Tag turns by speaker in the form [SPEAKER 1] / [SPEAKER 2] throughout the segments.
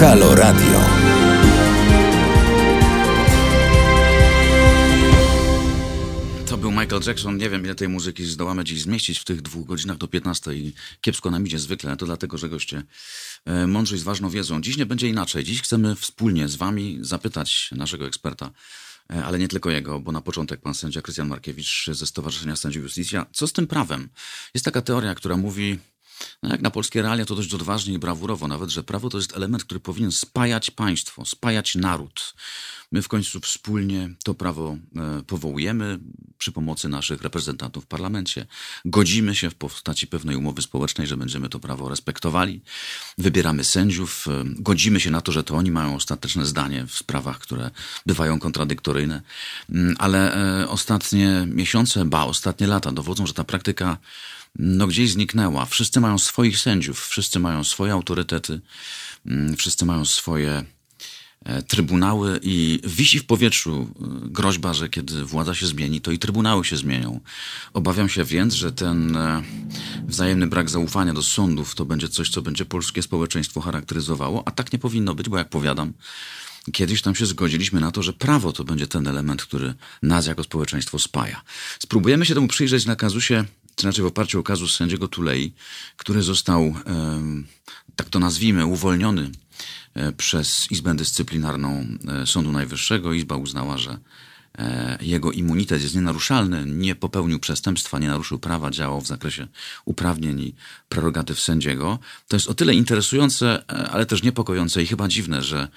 [SPEAKER 1] Halo Radio.
[SPEAKER 2] To był Michael Jackson. Nie wiem, ile tej muzyki zdołamy dziś zmieścić w tych dwóch godzinach do 15 i kiepsko nam idzie zwykle. To dlatego, że goście e, mądrzy z ważną wiedzą. Dziś nie będzie inaczej. Dziś chcemy wspólnie z wami zapytać naszego eksperta, e, ale nie tylko jego, bo na początek pan sędzia Krystian Markiewicz ze Stowarzyszenia Sędziów Justicja. Co z tym prawem? Jest taka teoria, która mówi, no jak na polskie realia to dość odważnie i brawurowo nawet, że prawo to jest element, który powinien spajać państwo, spajać naród. My w końcu wspólnie to prawo e, powołujemy przy pomocy naszych reprezentantów w parlamencie. Godzimy się w postaci pewnej umowy społecznej, że będziemy to prawo respektowali. Wybieramy sędziów, e, godzimy się na to, że to oni mają ostateczne zdanie w sprawach, które bywają kontradyktoryjne. Mm, Ale e, ostatnie miesiące, ba, ostatnie lata dowodzą, że ta praktyka no gdzieś zniknęła. Wszyscy mają swoich sędziów, wszyscy mają swoje autorytety, mm, wszyscy mają swoje e, trybunały i wisi w powietrzu e, groźba, że kiedy władza się zmieni, to i trybunały się zmienią. Obawiam się więc, że ten e, wzajemny brak zaufania do sądów to będzie coś, co będzie polskie społeczeństwo charakteryzowało, a tak nie powinno być, bo jak powiadam, Kiedyś tam się zgodziliśmy na to, że prawo to będzie ten element, który nas jako społeczeństwo spaja. Spróbujemy się temu przyjrzeć na kazusie czy raczej w oparciu o kazus sędziego Tulei, który został, tak to nazwijmy, uwolniony e, przez Izbę Dyscyplinarną e, Sądu Najwyższego. Izba uznała, że e, jego immunitet jest nienaruszalny, nie popełnił przestępstwa, nie naruszył prawa, działał w zakresie uprawnień i prerogatyw sędziego. To jest o tyle interesujące, ale też niepokojące i chyba dziwne, że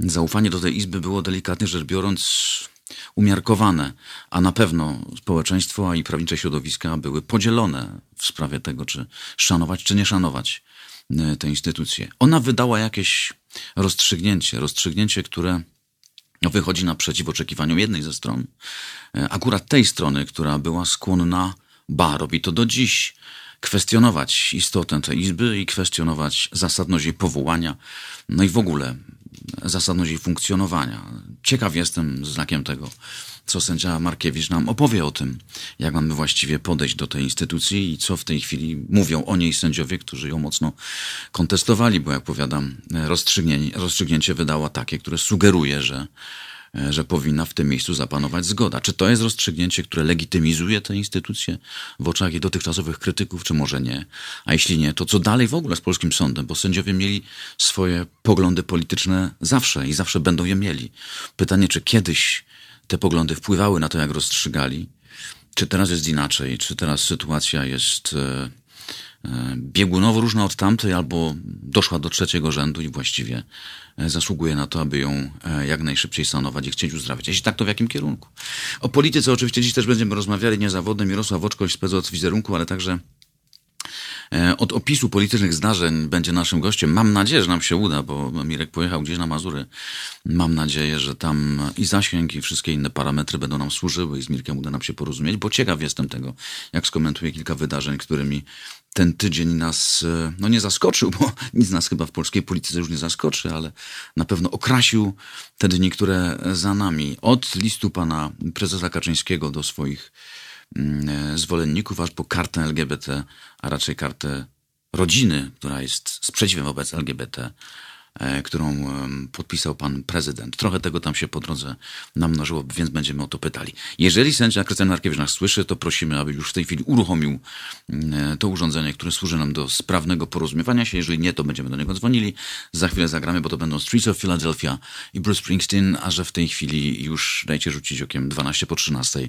[SPEAKER 2] zaufanie do tej izby było delikatnie rzecz biorąc umiarkowane, a na pewno społeczeństwo i prawnicze środowiska były podzielone w sprawie tego, czy szanować, czy nie szanować e, tę instytucję. Ona wydała jakieś rozstrzygnięcie, rozstrzygnięcie, które wychodzi naprzeciw oczekiwaniom jednej ze stron. E, akurat tej strony, która była skłonna, ba, robi to do dziś, kwestionować istotę tej izby i kwestionować zasadność jej powołania, no i w ogóle zasadność jej funkcjonowania. Ciekaw jestem znakiem tego, co sędzia Markiewicz nam opowie o tym, jak mamy właściwie podejść do tej instytucji i co w tej chwili mówią o niej sędziowie, którzy ją mocno kontestowali, bo jak powiadam, rozstrzygnięcie, wydała takie, które sugeruje, że że powinna w tym miejscu zapanować zgoda. Czy to jest rozstrzygnięcie, które legitymizuje tę instytucję w oczach jej dotychczasowych krytyków, czy może nie? A jeśli nie, to co dalej w ogóle z polskim sądem? Bo sędziowie mieli swoje poglądy polityczne zawsze i zawsze będą je mieli. Pytanie, czy kiedyś te poglądy wpływały na to, jak rozstrzygali? Czy teraz jest inaczej? Czy teraz sytuacja jest e, E, biegunowo różna od tamtej, albo doszła do trzeciego rzędu i właściwie e, zasługuje na to, aby ją e, jak najszybciej sanować i chcieć uzdrawiać. Jeśli tak, to w jakim kierunku? O polityce oczywiście dziś też będziemy rozmawiali niezawodnie. Mirosław Oczkoś, spec od wizerunku, ale także od opisu politycznych zdarzeń będzie naszym gościem. Mam nadzieję, że nam się uda, bo Mirek pojechał gdzieś na Mazury. Mam nadzieję, że tam i zasięg, i wszystkie inne parametry będą nam służyły i z Mirkiem uda nam się porozumieć, bo ciekaw jestem tego, jak skomentuje kilka wydarzeń, którymi ten tydzień nas e, no nie zaskoczył, bo nic nas chyba w polskiej polityce już nie zaskoczy, ale na pewno okrasił te dni, które za nami. Od listu pana prezesa Kaczyńskiego do swoich mm, e, zwolenników, aż po kartę LGBT, a raczej kartę rodziny, która jest sprzeciwem wobec LGBT, E, którą podpisał pan prezydent. Trochę tego tam się po drodze namnożyło, więc będziemy o to pytali. Jeżeli sędzia Krystian Markiewicz nas słyszy, to prosimy, aby już w tej chwili uruchomił e, to urządzenie, które służy nam do sprawnego porozumiewania się. Jeżeli nie, to będziemy do niego dzwonili. Za chwilę zagramy, bo to będą Streets of Philadelphia i Bruce Springsteen, a że w tej chwili już dajcie rzucić okiem 12 po 13,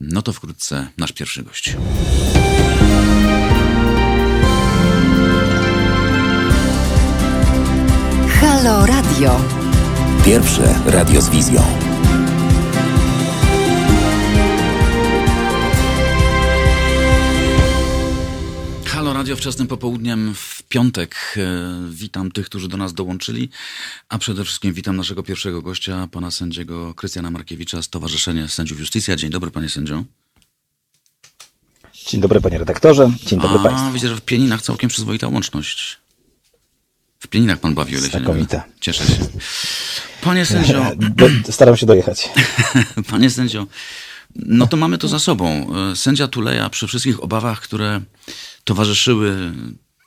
[SPEAKER 2] no to wkrótce nasz pierwszy gość.
[SPEAKER 1] Halo Radio. Pierwsze radio z wizją.
[SPEAKER 2] Halo Radio wczesnym popołudniem w piątek. E, witam tych, którzy do nas dołączyli, a przede wszystkim witam naszego pierwszego gościa, pana sędziego Krystiana Markiewicza, Stowarzyszenie Sędziów Justicja. Dzień dobry, panie sędzio.
[SPEAKER 3] Dzień dobry, panie redaktorze. Dzień dobry
[SPEAKER 2] a,
[SPEAKER 3] państwu.
[SPEAKER 2] Widzę, że w Pieninach całkiem przyzwoita łączność. W Pieninach pan bawi, o ile się nie Cieszę się. Panie sędzio...
[SPEAKER 3] Staram się dojechać.
[SPEAKER 2] Panie sędzio, no to mamy to za sobą. Sędzia Tuleja przy wszystkich obawach, które towarzyszyły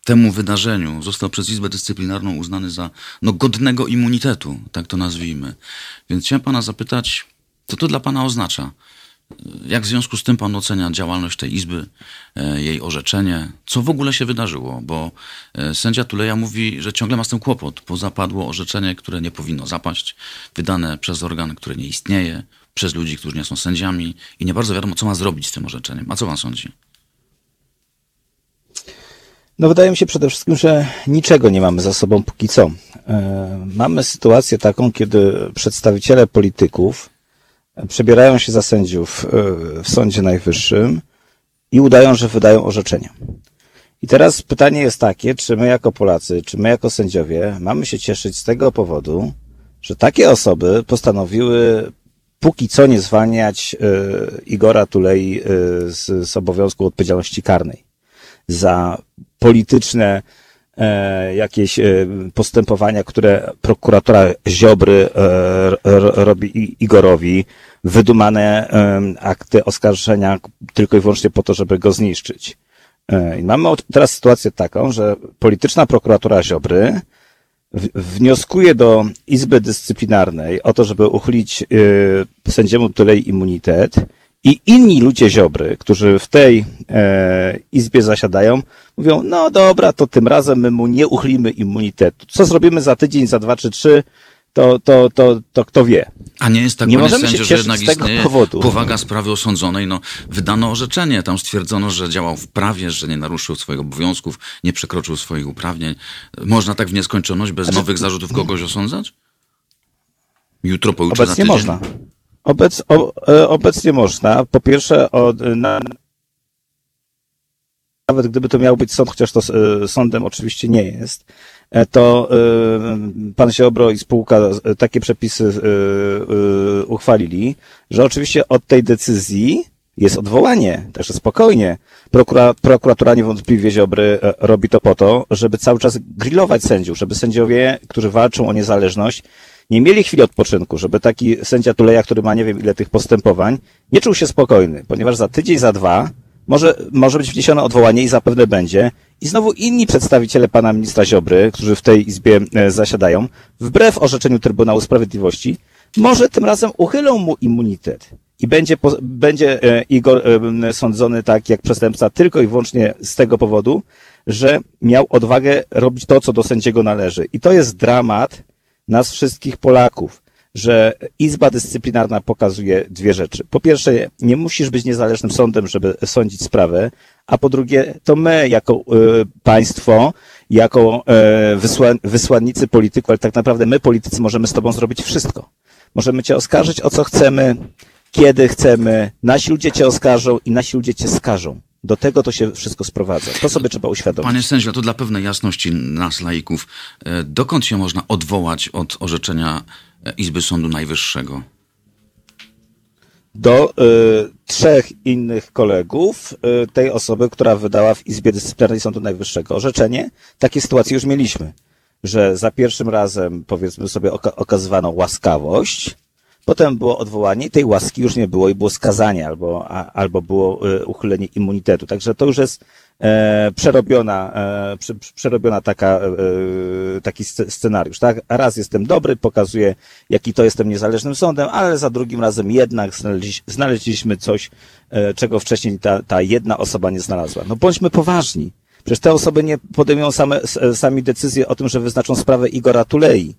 [SPEAKER 2] temu wydarzeniu został przez Izbę Dyscyplinarną uznany za no, godnego immunitetu, tak to nazwijmy. Więc chciałem pana zapytać, co to dla pana oznacza? Jak w związku z tym pan ocenia działalność tej Izby, e, jej orzeczenie? Co w ogóle się wydarzyło? Bo e, sędzia Tuleja mówi, że ciągle ma z tym kłopot, bo zapadło orzeczenie, które nie powinno zapaść, wydane przez organ, który nie istnieje, przez ludzi, którzy nie są sędziami i nie bardzo wiadomo, co ma zrobić z tym orzeczeniem. A co pan sądzi?
[SPEAKER 3] No wydaje mi się przede wszystkim, że niczego nie mamy za sobą póki co. E, mamy sytuację taką, kiedy przedstawiciele polityków przebierają się za sędziów e, w Sądzie Najwyższym i udają, że wydają orzeczenia. I teraz pytanie jest takie, czy my jako Polacy, czy my jako sędziowie mamy się cieszyć z tego powodu, że takie osoby postanowiły póki co nie zwalniać y, Igora Tulei y, z, z obowiązku odpowiedzialności karnej za polityczne e, jakieś e, postępowania, które prokuratora Ziobry e, robi Igorowi, wydumane akty oskarżenia tylko i wyłącznie po to, żeby go zniszczyć. I mamy teraz sytuację taką, że polityczna prokuratura Ziobry wnioskuje do Izby Dyscyplinarnej o to, żeby uchylić sędziemu Tulei immunitet, i inni ludzie Ziobry, którzy w tej e, izbie zasiadają, mówią, no dobra, to tym razem my mu nie uchylimy immunitetu. Co zrobimy za tydzień, za dwa czy trzy, to, to, to, to kto wie.
[SPEAKER 2] A nie jest tak, nie panie sędzio, że jednak istnieje powodu. powaga sprawy osądzonej. No, wydano orzeczenie, tam stwierdzono, że działał w prawie, że nie naruszył swoich obowiązków, nie przekroczył swoich uprawnień. Można tak w nieskończoność bez znaczy, nowych zarzutów kogoś osądzać? Jutro, pojutrze,
[SPEAKER 3] Obecnie za tydzień? można. Obec, o, e, obecnie można. Po pierwsze, od, na, nawet gdyby to miał być sąd, chociaż to e, sądem oczywiście nie jest, e, to pan Ziobro i spółka takie przepisy uchwalili, że oczywiście od tej decyzji jest odwołanie, także spokojnie. Prokura, prokuratura niewątpliwie Ziobry robi to po to, żeby cały czas grillować sędziów, żeby sędziowie, którzy walczą o niezależność, nie mieli chwili odpoczynku, żeby taki sędzia Tuleja, który ma nie wiem ile tych postępowań, nie czuł się spokojny, ponieważ za tydzień, za dwa może, może być wniesione odwołanie i zapewne będzie. I znowu inni przedstawiciele pana ministra Ziobry, którzy w tej izbie e, zasiadają, wbrew orzeczeniu Trybunału Sprawiedliwości, może tym razem uchylą mu immunitet i będzie, będzie e, Igor e, sądzony tak jak przestępca tylko i wyłącznie z tego powodu, że miał odwagę robić to, co do sędziego należy. I to jest dramat, nas wszystkich Polaków, że Izba Dyscyplinarna pokazuje dwie rzeczy. Po pierwsze, nie musisz być niezależnym sądem, żeby sądzić sprawę, a po drugie, to my jako y, państwo, jako y, wysła, wysłannicy polityków, ale tak naprawdę my politycy możemy z tobą zrobić wszystko. Możemy cię oskarżyć o co chcemy, kiedy chcemy, nasi ludzie cię oskarżą i nasi ludzie cię skażą. Do tego to się wszystko sprowadza. To sobie trzeba uświadomić.
[SPEAKER 2] Panie sędzio, to dla pewnej jasności nas, laików, e, dokąd się można odwołać od orzeczenia e, Izby Sądu Najwyższego?
[SPEAKER 3] Do y, trzech innych kolegów y, tej osoby, która wydała w Izbie Dyscyplinarnej Sądu Najwyższego orzeczenie. Takie sytuacje już mieliśmy, że za pierwszym razem, powiedzmy sobie, oka okazywano łaskawość, Potem było odwołanie tej łaski już nie było i było skazanie albo, a, albo było e, uchylenie immunitetu. Także to już jest e, przerobiona, e, prze, przerobiona taka, e, taki scenariusz. Tak? Raz jestem dobry, pokazuję, jaki to jestem niezależnym sądem, ale za drugim razem jednak znaleźliśmy, znaleźliśmy coś, e, czego wcześniej ta, ta jedna osoba nie znalazła. No bądźmy poważni. Przecież te osoby nie podejmują same, sami decyzję o tym, że wyznaczą sprawę Igora Tulei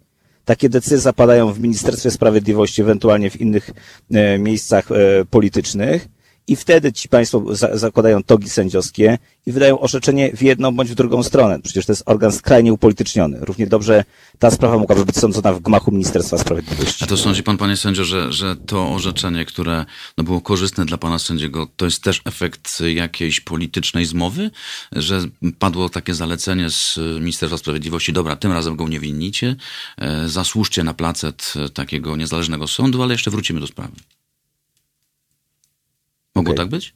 [SPEAKER 3] takie decyzje zapadają w Ministerstwie Sprawiedliwości, ewentualnie w innych e, miejscach e, politycznych i wtedy ci państwo za, zakładają togi sędziowskie i wydają orzeczenie w jedną bądź w drugą stronę. Przecież to jest organ skrajnie upolityczniony. Równie dobrze ta sprawa mogłaby być sądzona w gmachu Ministerstwa Sprawiedliwości.
[SPEAKER 2] A to sądzi pan, panie sędzio, że, że to orzeczenie, które no, było korzystne dla pana sędziego, to jest też efekt jakiejś politycznej zmowy? Że padło takie zalecenie z Ministerstwa Sprawiedliwości, dobra, tym razem go uniewinnicie, e, zasłużcie na placet takiego niezależnego sądu, ale jeszcze wrócimy do sprawy. Mogło okay. tak być?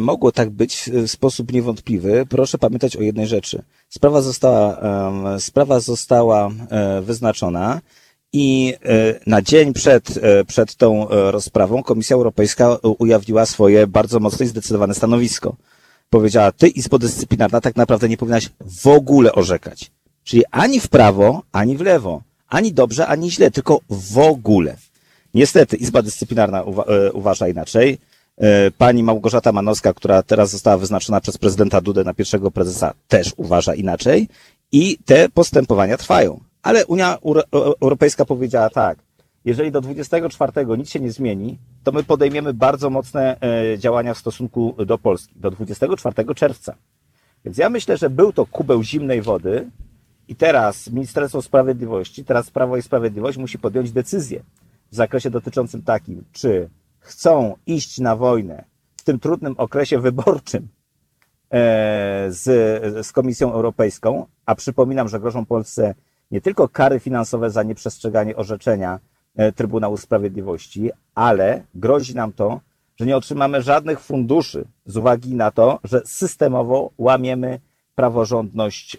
[SPEAKER 3] mogło tak być w sposób niewątpliwy. Proszę pamiętać o jednej rzeczy. Sprawa została, sprawa została e, wyznaczona i e, na dzień przed, e, przed tą rozprawą Komisja Europejska ujawniła swoje bardzo mocne i zdecydowane stanowisko. powiedziała, ty Izbo Dyscyplinarna tak naprawdę nie powinnaś w ogóle orzekać. Czyli ani w prawo, ani w lewo. Ani dobrze, ani źle, tylko w ogóle. Niestety Izba Dyscyplinarna uwa e, uważa inaczej. E, pani Małgorzata Manowska, która teraz została wyznaczona przez prezydenta Dudę na pierwszego prezesa, też uważa inaczej. I te postępowania trwają. Ale Unia Europejska powiedziała tak, jeżeli do 24 nic się nie zmieni, to my podejmiemy bardzo mocne e, działania w stosunku do Polski. Do 24 czerwca. Więc ja myślę, że był to kubeł zimnej wody i teraz Ministerstwo Sprawiedliwości, teraz Prawo i Sprawiedliwość musi podjąć decyzję w zakresie dotyczącym takim, czy chcą iść na wojnę w tym trudnym okresie wyborczym e, z, z Komisją Europejską, a przypominam, że grożą Polsce nie tylko kary finansowe za nieprzestrzeganie orzeczenia e, Trybunału Sprawiedliwości, ale grozi nam to, że nie otrzymamy żadnych funduszy z uwagi na to, że systemowo łamiemy praworządność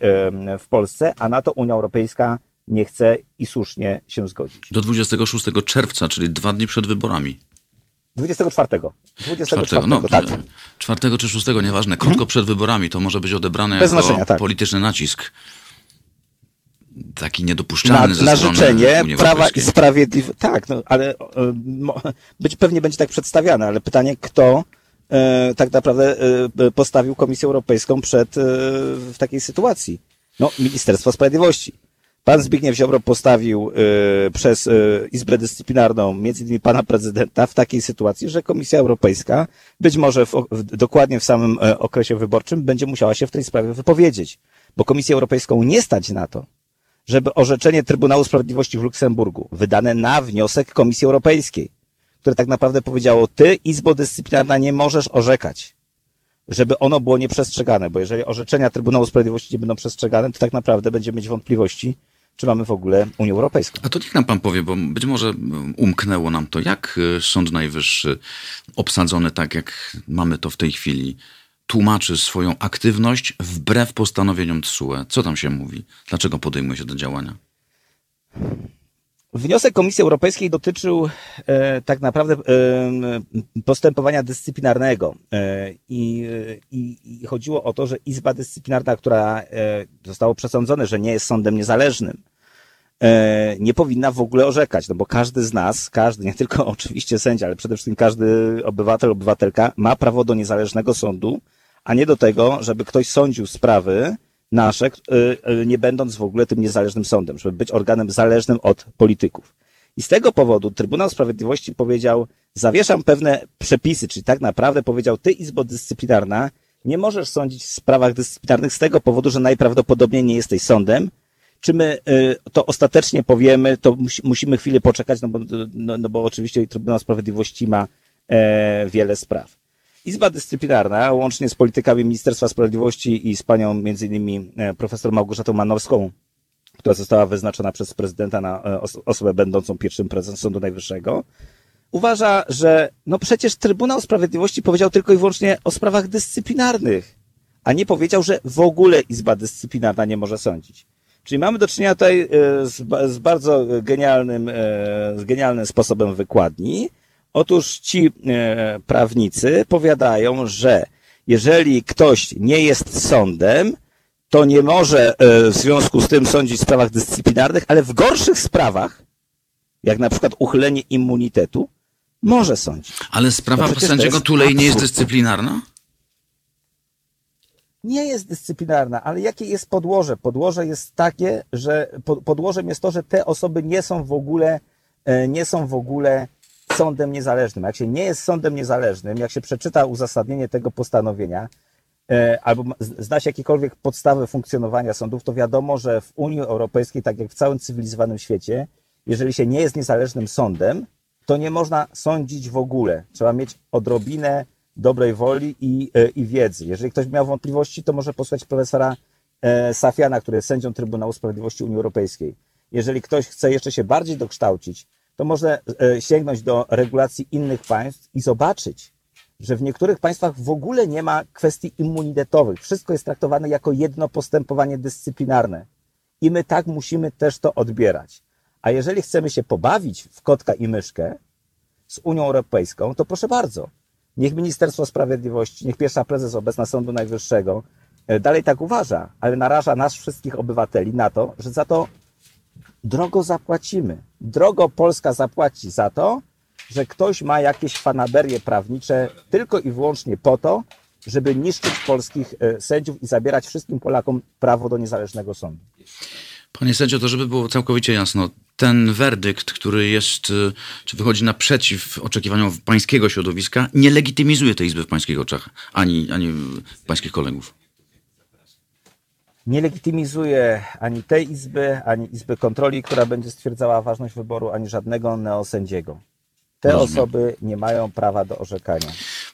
[SPEAKER 3] w Polsce, a na to Unia Europejska nie chce i słusznie się zgodzić.
[SPEAKER 2] Do 26 czerwca, czyli dwa dni przed wyborami.
[SPEAKER 3] 24.
[SPEAKER 2] 24, 4, no, tak. 4 czy 6, nieważne, krótko mhm. przed wyborami, to może być odebrane Bez jako znaczenia, tak. polityczny nacisk. Taki niedopuszczalny na, ze
[SPEAKER 3] na życzenie prawa i sprawiedliwości. Tak, no, ale e, być pewnie będzie tak przedstawiane, ale pytanie, kto e, tak naprawdę e, postawił Komisję Europejską przed e, w takiej sytuacji? No, Ministerstwo Sprawiedliwości. Pan Zbigniew Ziobro postawił y, przez y, Izbę Dyscyplinarną, między innymi pana prezydenta, w takiej sytuacji, że Komisja Europejska, być może w, w, dokładnie w samym y, okresie wyborczym, będzie musiała się w tej sprawie wypowiedzieć. Bo Komisję Europejską nie stać na to, żeby orzeczenie Trybunału Sprawiedliwości w Luksemburgu, wydane na wniosek Komisji Europejskiej, które tak naprawdę powiedziało, ty, Izbo Dyscyplinarna, nie możesz orzekać żeby ono było nieprzestrzegane, bo jeżeli orzeczenia Trybunału Sprawiedliwości nie będą przestrzegane, to tak naprawdę będziemy mieć wątpliwości, czy mamy w ogóle Unię Europejską.
[SPEAKER 2] A to niech nam pan powie, bo być może umknęło nam to, jak y, Sąd Najwyższy obsadzony tak, jak mamy to w tej chwili, tłumaczy swoją aktywność wbrew postanowieniom TSUE. Co tam się mówi? Dlaczego podejmuje się te działania?
[SPEAKER 3] Wniosek Komisji Europejskiej dotyczył e, tak naprawdę e, postępowania dyscyplinarnego. E, i, i, i, chodziło o to, że Izba Dyscyplinarna, która e, zostało przesądzone, że nie jest sądem niezależnym, e, nie powinna w ogóle orzekać, no bo każdy z nas, każdy, nie tylko oczywiście sędzia, ale przede wszystkim każdy obywatel, obywatelka ma prawo do niezależnego sądu, a nie do tego, żeby ktoś sądził sprawy, nasze, y, y, nie będąc w ogóle tym niezależnym sądem, żeby być organem zależnym od polityków. I z tego powodu Trybunał Sprawiedliwości powiedział, zawieszam pewne przepisy, czyli tak naprawdę powiedział, ty Izbo Dyscyplinarna nie możesz sądzić w sprawach dyscyplinarnych z tego powodu, że najprawdopodobniej nie jesteś sądem. Czy my y, to ostatecznie powiemy, to musimy chwilę poczekać, no bo, no, no bo oczywiście Trybunał Sprawiedliwości ma e, wiele spraw. Izba Dyscyplinarna, łącznie z politykami Ministerstwa Sprawiedliwości i z panią między innymi e, profesor Małgorzatą Manowską, która została wyznaczona przez prezydenta na e, osobę będącą pierwszym prezesem Sądu Najwyższego, uważa, że no przecież Trybunał Sprawiedliwości powiedział tylko i wyłącznie o sprawach dyscyplinarnych, a nie powiedział, że w ogóle Izba Dyscyplinarna nie może sądzić. Czyli mamy do czynienia tutaj e, z, z bardzo genialnym, z genialnym sposobem wykładni, Otóż ci e, prawnicy powiadają, że jeżeli ktoś nie jest sądem, to nie może e, w związku z tym sądzić w sprawach dyscyplinarnych, ale w gorszych sprawach, jak na przykład uchylenie immunitetu, może sądzić.
[SPEAKER 2] Ale sprawa sędziego Tulej nie jest dyscyplinarna?
[SPEAKER 3] Nie jest dyscyplinarna, ale jakie jest podłoże? Podłoże jest takie, że podłożem jest to, że te osoby nie są w ogóle, e, nie są w ogóle sądem niezależnym. Jak się nie jest sądem niezależnym, jak się przeczyta uzasadnienie tego postanowienia, e, albo zna się jakiekolwiek podstawy funkcjonowania sądów, to wiadomo, że w Unii Europejskiej, tak jak w całym cywilizowanym świecie, jeżeli się nie jest niezależnym sądem, to nie można sądzić w ogóle. Trzeba mieć odrobinę dobrej woli i, e, i wiedzy. Jeżeli ktoś miał wątpliwości, to może posłuchać profesora e, Safiana, który jest sędzią Trybunału Sprawiedliwości Unii Europejskiej. Jeżeli ktoś chce jeszcze się bardziej dokształcić, to można e, sięgnąć do regulacji innych państw i zobaczyć, że w niektórych państwach w ogóle nie ma kwestii immunitetowych. Wszystko jest traktowane jako jedno postępowanie dyscyplinarne. I my tak musimy też to odbierać. A jeżeli chcemy się pobawić w kotka i myszkę z Unią Europejską, to proszę bardzo. Niech Ministerstwo Sprawiedliwości, niech pierwsza prezes obecna Sądu Najwyższego e, dalej tak uważa, ale naraża nas wszystkich obywateli na to, że za to drogo zapłacimy. Drogo Polska zapłaci za to, że ktoś ma jakieś fanaberie prawnicze tylko i wyłącznie po to, żeby niszczyć polskich e, sędziów i zabierać wszystkim Polakom prawo do niezależnego sądu.
[SPEAKER 2] Panie sędzio, to żeby było całkowicie jasno, ten werdykt, który jest, y, czy wychodzi naprzeciw oczekiwaniom pańskiego środowiska, nie legitymizuje tej izby w pańskich oczach, ani, ani pańskich kolegów.
[SPEAKER 3] Nie legitymizuje ani tej izby, ani izby kontroli, która będzie stwierdzała ważność wyboru, ani żadnego neosędziego. Te Rozumiem. osoby nie mają prawa do orzekania.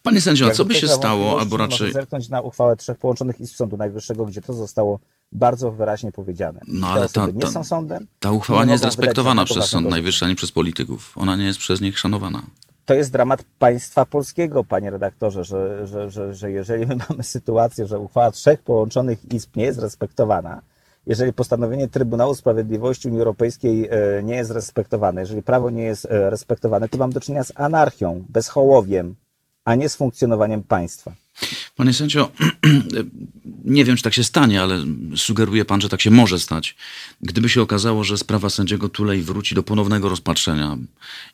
[SPEAKER 2] Panie sędzio, co by się stało, albo
[SPEAKER 3] raczej... zerknąć na uchwałę trzech połączonych izb Sądu Najwyższego, gdzie to zostało bardzo wyraźnie powiedziane.
[SPEAKER 2] No ale ta, ta, nie są sądem. Ta uchwała nie, nie jest respektowana przez Sąd Najwyższy ani przez polityków. Ona nie jest przez nich szanowana.
[SPEAKER 3] To jest dramat państwa polskiego, panie redaktorze, że, że, że, że jeżeli my mamy sytuację, że uchwała trzech połączonych izb nie jest respektowana, jeżeli postanowienie Trybunału Sprawiedliwości Unii Europejskiej e, nie jest respektowane, jeżeli prawo nie jest e, respektowane, to mam do czynienia z anarchią, bezhołowiem, a nie z funkcjonowaniem państwa.
[SPEAKER 2] Panie sędzio, nie wiem, czy tak się stanie, ale sugeruje pan, że tak się może stać. Gdyby się okazało, że sprawa sędziego Tulej wróci do ponownego rozpatrzenia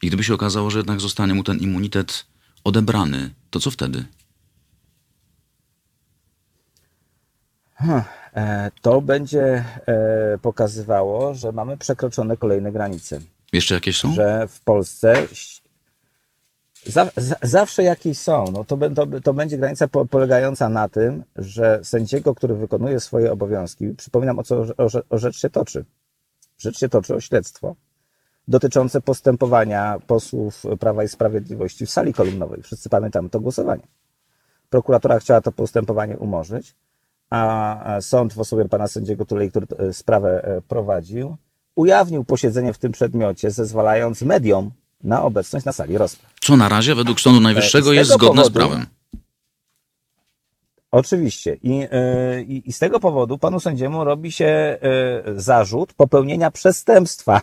[SPEAKER 2] i gdyby się okazało, że jednak zostanie mu ten immunitet odebrany, to co wtedy?
[SPEAKER 3] Hmm, to będzie e, pokazywało, że mamy przekroczone kolejne granice.
[SPEAKER 2] Jeszcze jakieś są?
[SPEAKER 3] Że w Polsce zawsze jakieś są. No to, to, to będzie granica po, polegająca na tym, że sędziego, który wykonuje swoje obowiązki, przypominam o co o, o rzecz się toczy. Rzecz się toczy o śledztwo dotyczące postępowania posłów Prawa i Sprawiedliwości w sali kolumnowej. Wszyscy pamiętamy to głosowanie. Prokuratura chciała to postępowanie umorzyć, a sąd w osobie pana sędziego Tulej, który e, sprawę e, prowadził, ujawnił posiedzenie w tym przedmiocie, zezwalając mediom na obecność na sali rozpraw.
[SPEAKER 2] Co na razie według Sądu Najwyższego jest zgodne powodu, z prawem.
[SPEAKER 3] Oczywiście. I, e, i, I z tego powodu panu sędziemu robi się e, zarzut popełnienia przestępstwa.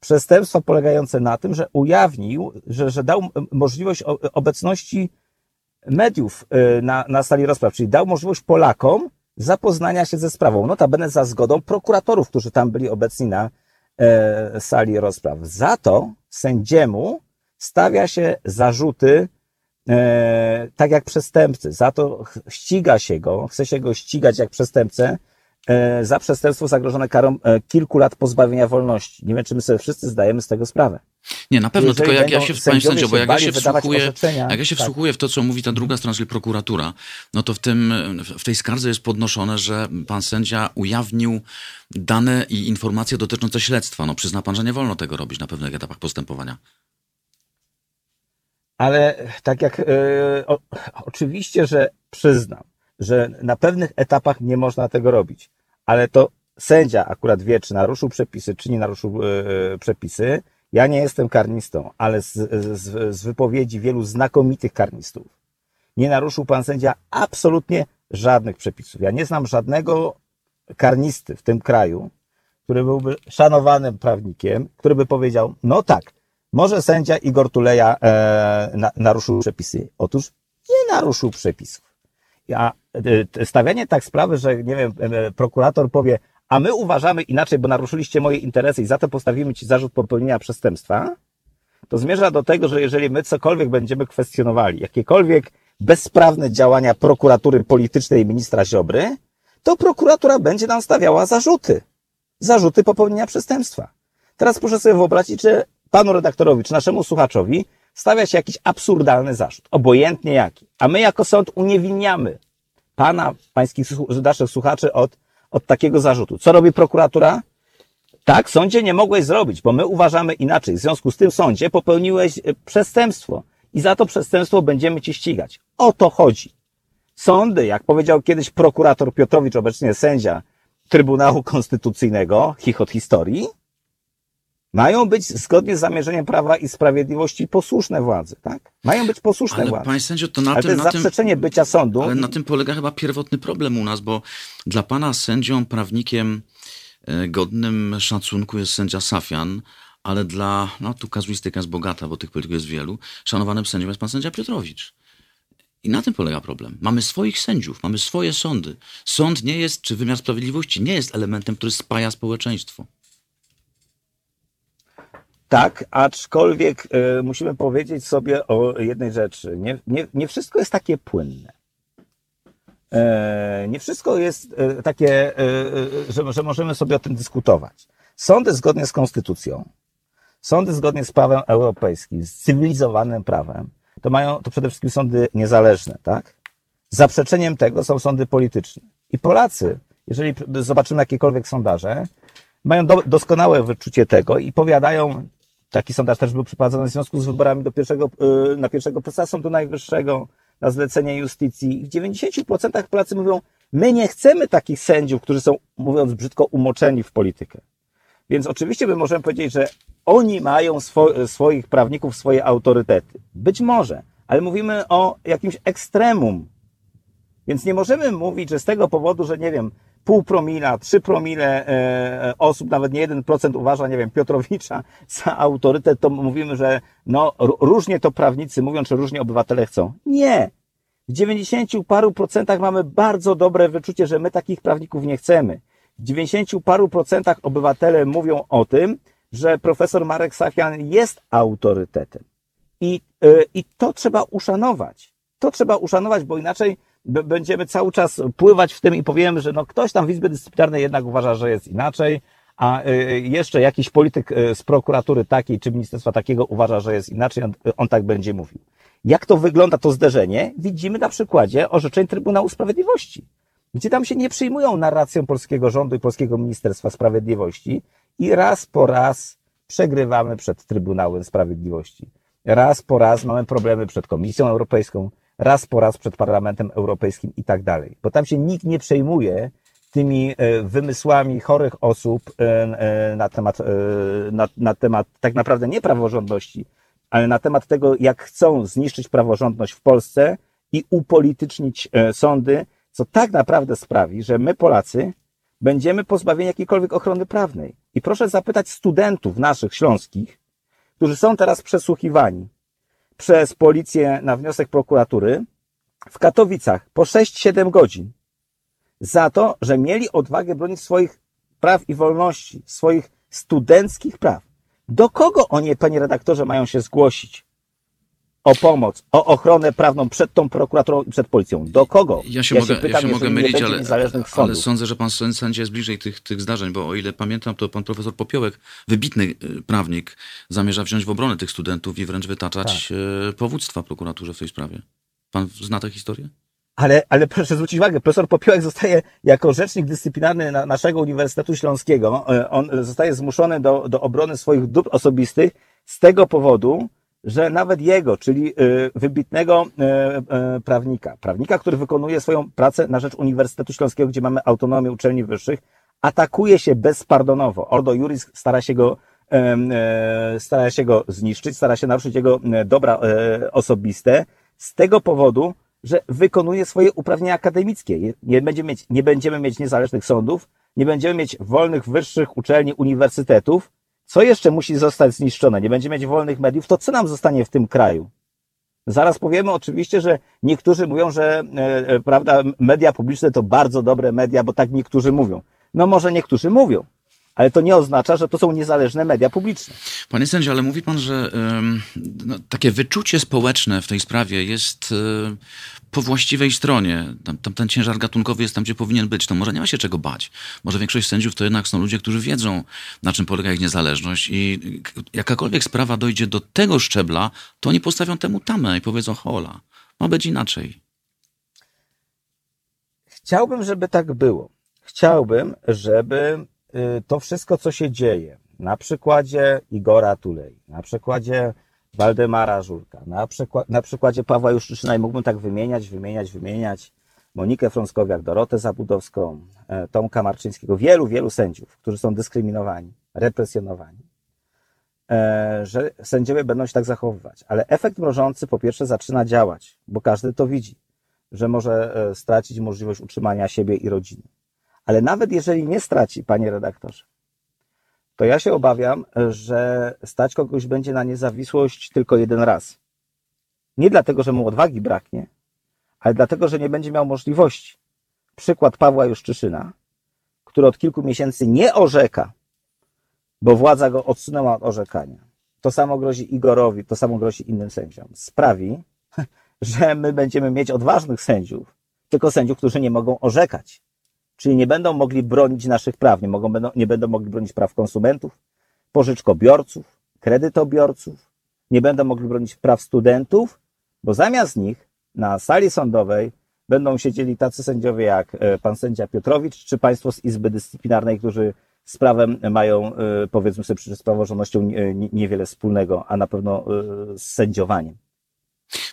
[SPEAKER 3] Przestępstwa polegające na tym, że ujawnił, że, że dał możliwość obecności mediów e, na, na sali rozpraw, czyli dał możliwość Polakom zapoznania się ze sprawą. Notabene za zgodą prokuratorów, którzy tam byli obecni na e, sali rozpraw. Za to sędziemu stawia się zarzuty e, tak jak przestępcy. Za to ściga się go, chce się go ścigać jak przestępcę za przestępstwo zagrożone karą e, kilku lat pozbawienia wolności. Nie wiem, czy my sobie wszyscy zdajemy z tego sprawę.
[SPEAKER 2] Nie, na pewno, tylko jak ja się, panie sędzio, bo jak ja się wsłuchuję, jak ja się tak. wsłuchuję w to, co mówi ta druga strona, czyli prokuratura, no to w, tym, w tej skardze jest podnoszone, że pan sędzia ujawnił dane i informacje dotyczące śledztwa. No przyzna pan, że nie wolno tego robić na pewnych etapach postępowania.
[SPEAKER 3] Ale tak jak, e, o, oczywiście, że przyznam, że na pewnych etapach nie można tego robić, ale to sędzia akurat wie, czy naruszył przepisy, czy nie naruszył e, przepisy, ja nie jestem karnistą, ale z, z, z wypowiedzi wielu znakomitych karnistów nie naruszył pan sędzia absolutnie żadnych przepisów. Ja nie znam żadnego karnisty w tym kraju, który byłby szanowanym prawnikiem, który by powiedział, no tak, może sędzia Igor Tuleja e, na, naruszył przepisy. Otóż nie naruszył przepisów. A e, stawianie tak sprawy, że nie wiem, e, prokurator powie, a my uważamy inaczej, bo naruszyliście moje interesy i za to postawimy ci zarzut popełnienia przestępstwa, to zmierza do tego, że jeżeli my cokolwiek będziemy kwestionowali, jakiekolwiek bezprawne działania prokuratury politycznej ministra Ziobry, to prokuratura będzie nam stawiała zarzuty. Zarzuty popełnienia przestępstwa. Teraz proszę sobie wyobrazić, że panu redaktorowi czy naszemu słuchaczowi stawia się jakiś absurdalny zarzut, obojętnie jaki. A my jako sąd uniewinniamy pana, pańskich, naszych słuchaczy od od takiego zarzutu. Co robi prokuratura? Tak, sądzie nie mogłeś zrobić, bo my uważamy inaczej. W związku z tym sądzie popełniłeś e, przestępstwo i za to przestępstwo będziemy cię ścigać. O to chodzi. Sądy, jak powiedział kiedyś prokurator Piotrowicz, obecnie sędzia Trybunału Konstytucyjnego, chichot historii, mają być zgodnie z zamierzeniem Prawa i Sprawiedliwości posłuszne władzy, tak? Mają być posłuszne
[SPEAKER 2] ale,
[SPEAKER 3] władzy.
[SPEAKER 2] Panie sędzio, to na
[SPEAKER 3] ale
[SPEAKER 2] tym...
[SPEAKER 3] to jest zaprzeczenie
[SPEAKER 2] tym,
[SPEAKER 3] bycia sądu.
[SPEAKER 2] Ale na tym polega chyba pierwotny problem u nas, bo dla pana sędzią, prawnikiem e, godnym szacunku jest sędzia Safian, ale dla, no tu kazuistyka jest bogata, bo tych polityków jest wielu, szanowanym sędzią jest pan sędzia Piotrowicz. I na tym polega problem. Mamy swoich sędziów, mamy swoje sądy. Sąd nie jest, czy wymiar sprawiedliwości nie jest elementem, który spaja społeczeństwo.
[SPEAKER 3] Tak, aczkolwiek y, musimy powiedzieć sobie o jednej rzeczy. Nie, nie, nie wszystko jest takie płynne. E, nie wszystko jest e, takie, e, że, że możemy sobie o tym dyskutować. Sądy zgodnie z konstytucją, sądy zgodnie z prawem europejskim, z cywilizowanym prawem, to mają to przede wszystkim sądy niezależne, tak? Zaprzeczeniem tego są sądy polityczne. I Polacy, jeżeli zobaczymy jakiekolwiek sondaże, mają do, doskonałe wyczucie tego i powiadają, taki sondaż też był przeprowadzony w związku z wyborami do pierwszego, na pierwszego prezesa Sądu Najwyższego, na zlecenie justycji. W 90% Polacy mówią, my nie chcemy takich sędziów, którzy są, mówiąc brzydko, umoczeni w politykę. Więc oczywiście my możemy powiedzieć, że oni mają swo swoich prawników, swoje autorytety. Być może, ale mówimy o jakimś ekstremum. Więc nie możemy mówić, że z tego powodu, że nie wiem, pół promila, trzy promile e, osób, nawet nie jeden procent uważa, nie wiem, Piotrowicza za autorytet, to mówimy, że no, różnie to prawnicy mówią, czy różnie obywatele chcą. Nie. W dziewięćdziesięciu paru procentach mamy bardzo dobre wyczucie, że my takich prawników nie chcemy. W dziewięćdziesięciu paru procentach obywatele mówią o tym, że profesor Marek Safian jest autorytetem. I, yy, I to trzeba uszanować. To trzeba uszanować, bo inaczej będziemy cały czas pływać w tym i powiemy, że no ktoś tam w Izbie Dyscyplinarnej jednak uważa, że jest inaczej, a y, jeszcze jakiś polityk y, z prokuratury takiej czy ministerstwa takiego uważa, że jest inaczej, on, on tak będzie mówił. Jak to wygląda to zderzenie, widzimy na przykładzie orzeczeń Trybunału Sprawiedliwości, gdzie tam się nie przyjmują narracją polskiego rządu i polskiego Ministerstwa Sprawiedliwości i raz po raz przegrywamy przed Trybunałem Sprawiedliwości. Raz po raz mamy problemy przed Komisją Europejską, raz po raz przed Parlamentem Europejskim i tak dalej. Bo tam się nikt nie przejmuje tymi e, wymysłami chorych osób e, e, na temat, na, na temat tak naprawdę nie praworządności, ale na temat tego, jak chcą zniszczyć praworządność w Polsce i upolitycznić sądy, co tak naprawdę sprawi, że my Polacy będziemy pozbawieni jakiejkolwiek ochrony prawnej. I proszę zapytać studentów naszych śląskich, którzy są teraz przesłuchiwani przez policję na wniosek prokuratury w Katowicach po 6-7 godzin za to, że mieli odwagę bronić swoich praw i wolności, swoich studenckich praw. Do kogo oni, panie redaktorze, mają się zgłosić? O pomoc, o ochronę prawną przed tą prokuraturą i przed policją. Do kogo?
[SPEAKER 2] Ja się ja mogę, pytam, ja się mogę mylić, ale, ale sądzę, że pan sędzia jest bliżej tych, tych zdarzeń, bo o ile pamiętam, to pan profesor Popiołek, wybitny y, prawnik, zamierza wziąć w obronę tych studentów i wręcz wytaczać tak. Y, powództwa prokuraturze w tej sprawie. Pan zna tę historię?
[SPEAKER 3] Ale, ale proszę zwrócić uwagę, profesor Popiołek zostaje jako rzecznik dyscyplinarny na naszego Uniwersytetu Śląskiego. E, on zostaje zmuszony do, do obrony swoich dóbr osobistych z tego powodu, że nawet jego, czyli e, wybitnego e, prawnika, prawnika, który wykonuje swoją pracę na rzecz Uniwersytetu Śląskiego, gdzie mamy autonomię uczelni wyższych, atakuje się bezpardonowo. Ordo Juris stara się go, stara się go zniszczyć, stara się naruszyć jego dobra osobiste. Z tego powodu, że wykonuje swoje uprawnienia akademickie. Nie będziemy mieć, nie będziemy mieć niezależnych sądów, nie będziemy mieć wolnych wyższych uczelni, uniwersytetów. Co jeszcze musi zostać zniszczone? Nie będziemy mieć wolnych mediów. To co nam zostanie w tym kraju? Zaraz powiemy oczywiście, że niektórzy mówią, że e, e prawda, media publiczne to bardzo dobre media, bo tak niektórzy mówią. No może niektórzy mówią, ale to nie oznacza, że to są niezależne media publiczne.
[SPEAKER 2] Panie sędzio, ale mówi pan, że no, takie wyczucie społeczne w tej sprawie jest y, po właściwej stronie. Tam, tam, ten ciężar gatunkowy jest tam, gdzie powinien być. To może nie ma się czego bać. Może większość sędziów to jednak są ludzie, którzy wiedzą, na czym polega ich niezależność i jakakolwiek sprawa dojdzie do tego szczebla, to oni postawią temu tamę i powiedzą, hola, ma być inaczej.
[SPEAKER 3] Chciałbym, żeby tak było. Chciałbym, żeby to wszystko, co się dzieje, na przykładzie Igora Tulei, na przykładzie Waldemara Żurka, na, przykład, na przykładzie Pawła Juszczyszczyna i mógłbym tak wymieniać, wymieniać, wymieniać, Monikę Frąckowiak, Dorotę Zabudowską, e, Tomka Marczyńskiego, wielu, wielu sędziów, którzy są dyskryminowani, represjonowani, e, że sędziowie będą się tak zachowywać. Ale efekt mrożący po pierwsze zaczyna działać, bo każdy to widzi, że może e, stracić możliwość utrzymania siebie i rodziny. Ale nawet jeżeli nie straci, panie redaktorze, to ja się obawiam, że stać kogoś będzie na niezawisłość tylko jeden raz. Nie dlatego, że mu odwagi braknie, ale dlatego, że nie będzie miał możliwości. Przykład Pawła Juszczyszyna, który od kilku miesięcy nie orzeka, bo władza go odsunęła od orzekania. To samo grozi Igorowi, to samo grozi innym sędziom. Sprawi, że my będziemy mieć odważnych sędziów, tylko sędziów, którzy nie mogą orzekać. Czyli nie będą mogli bronić naszych praw, nie, mogą, będą, nie będą mogli bronić praw konsumentów, pożyczkobiorców, kredytobiorców, nie będą mogli bronić praw studentów, bo zamiast nich na sali sądowej będą siedzieli tacy sędziowie jak e, pan sędzia Piotrowicz, czy państwo z Izby Dyscyplinarnej, którzy z prawem mają, e, powiedzmy sobie, z praworządnością niewiele wspólnego, a na pewno e, z sędziowaniem.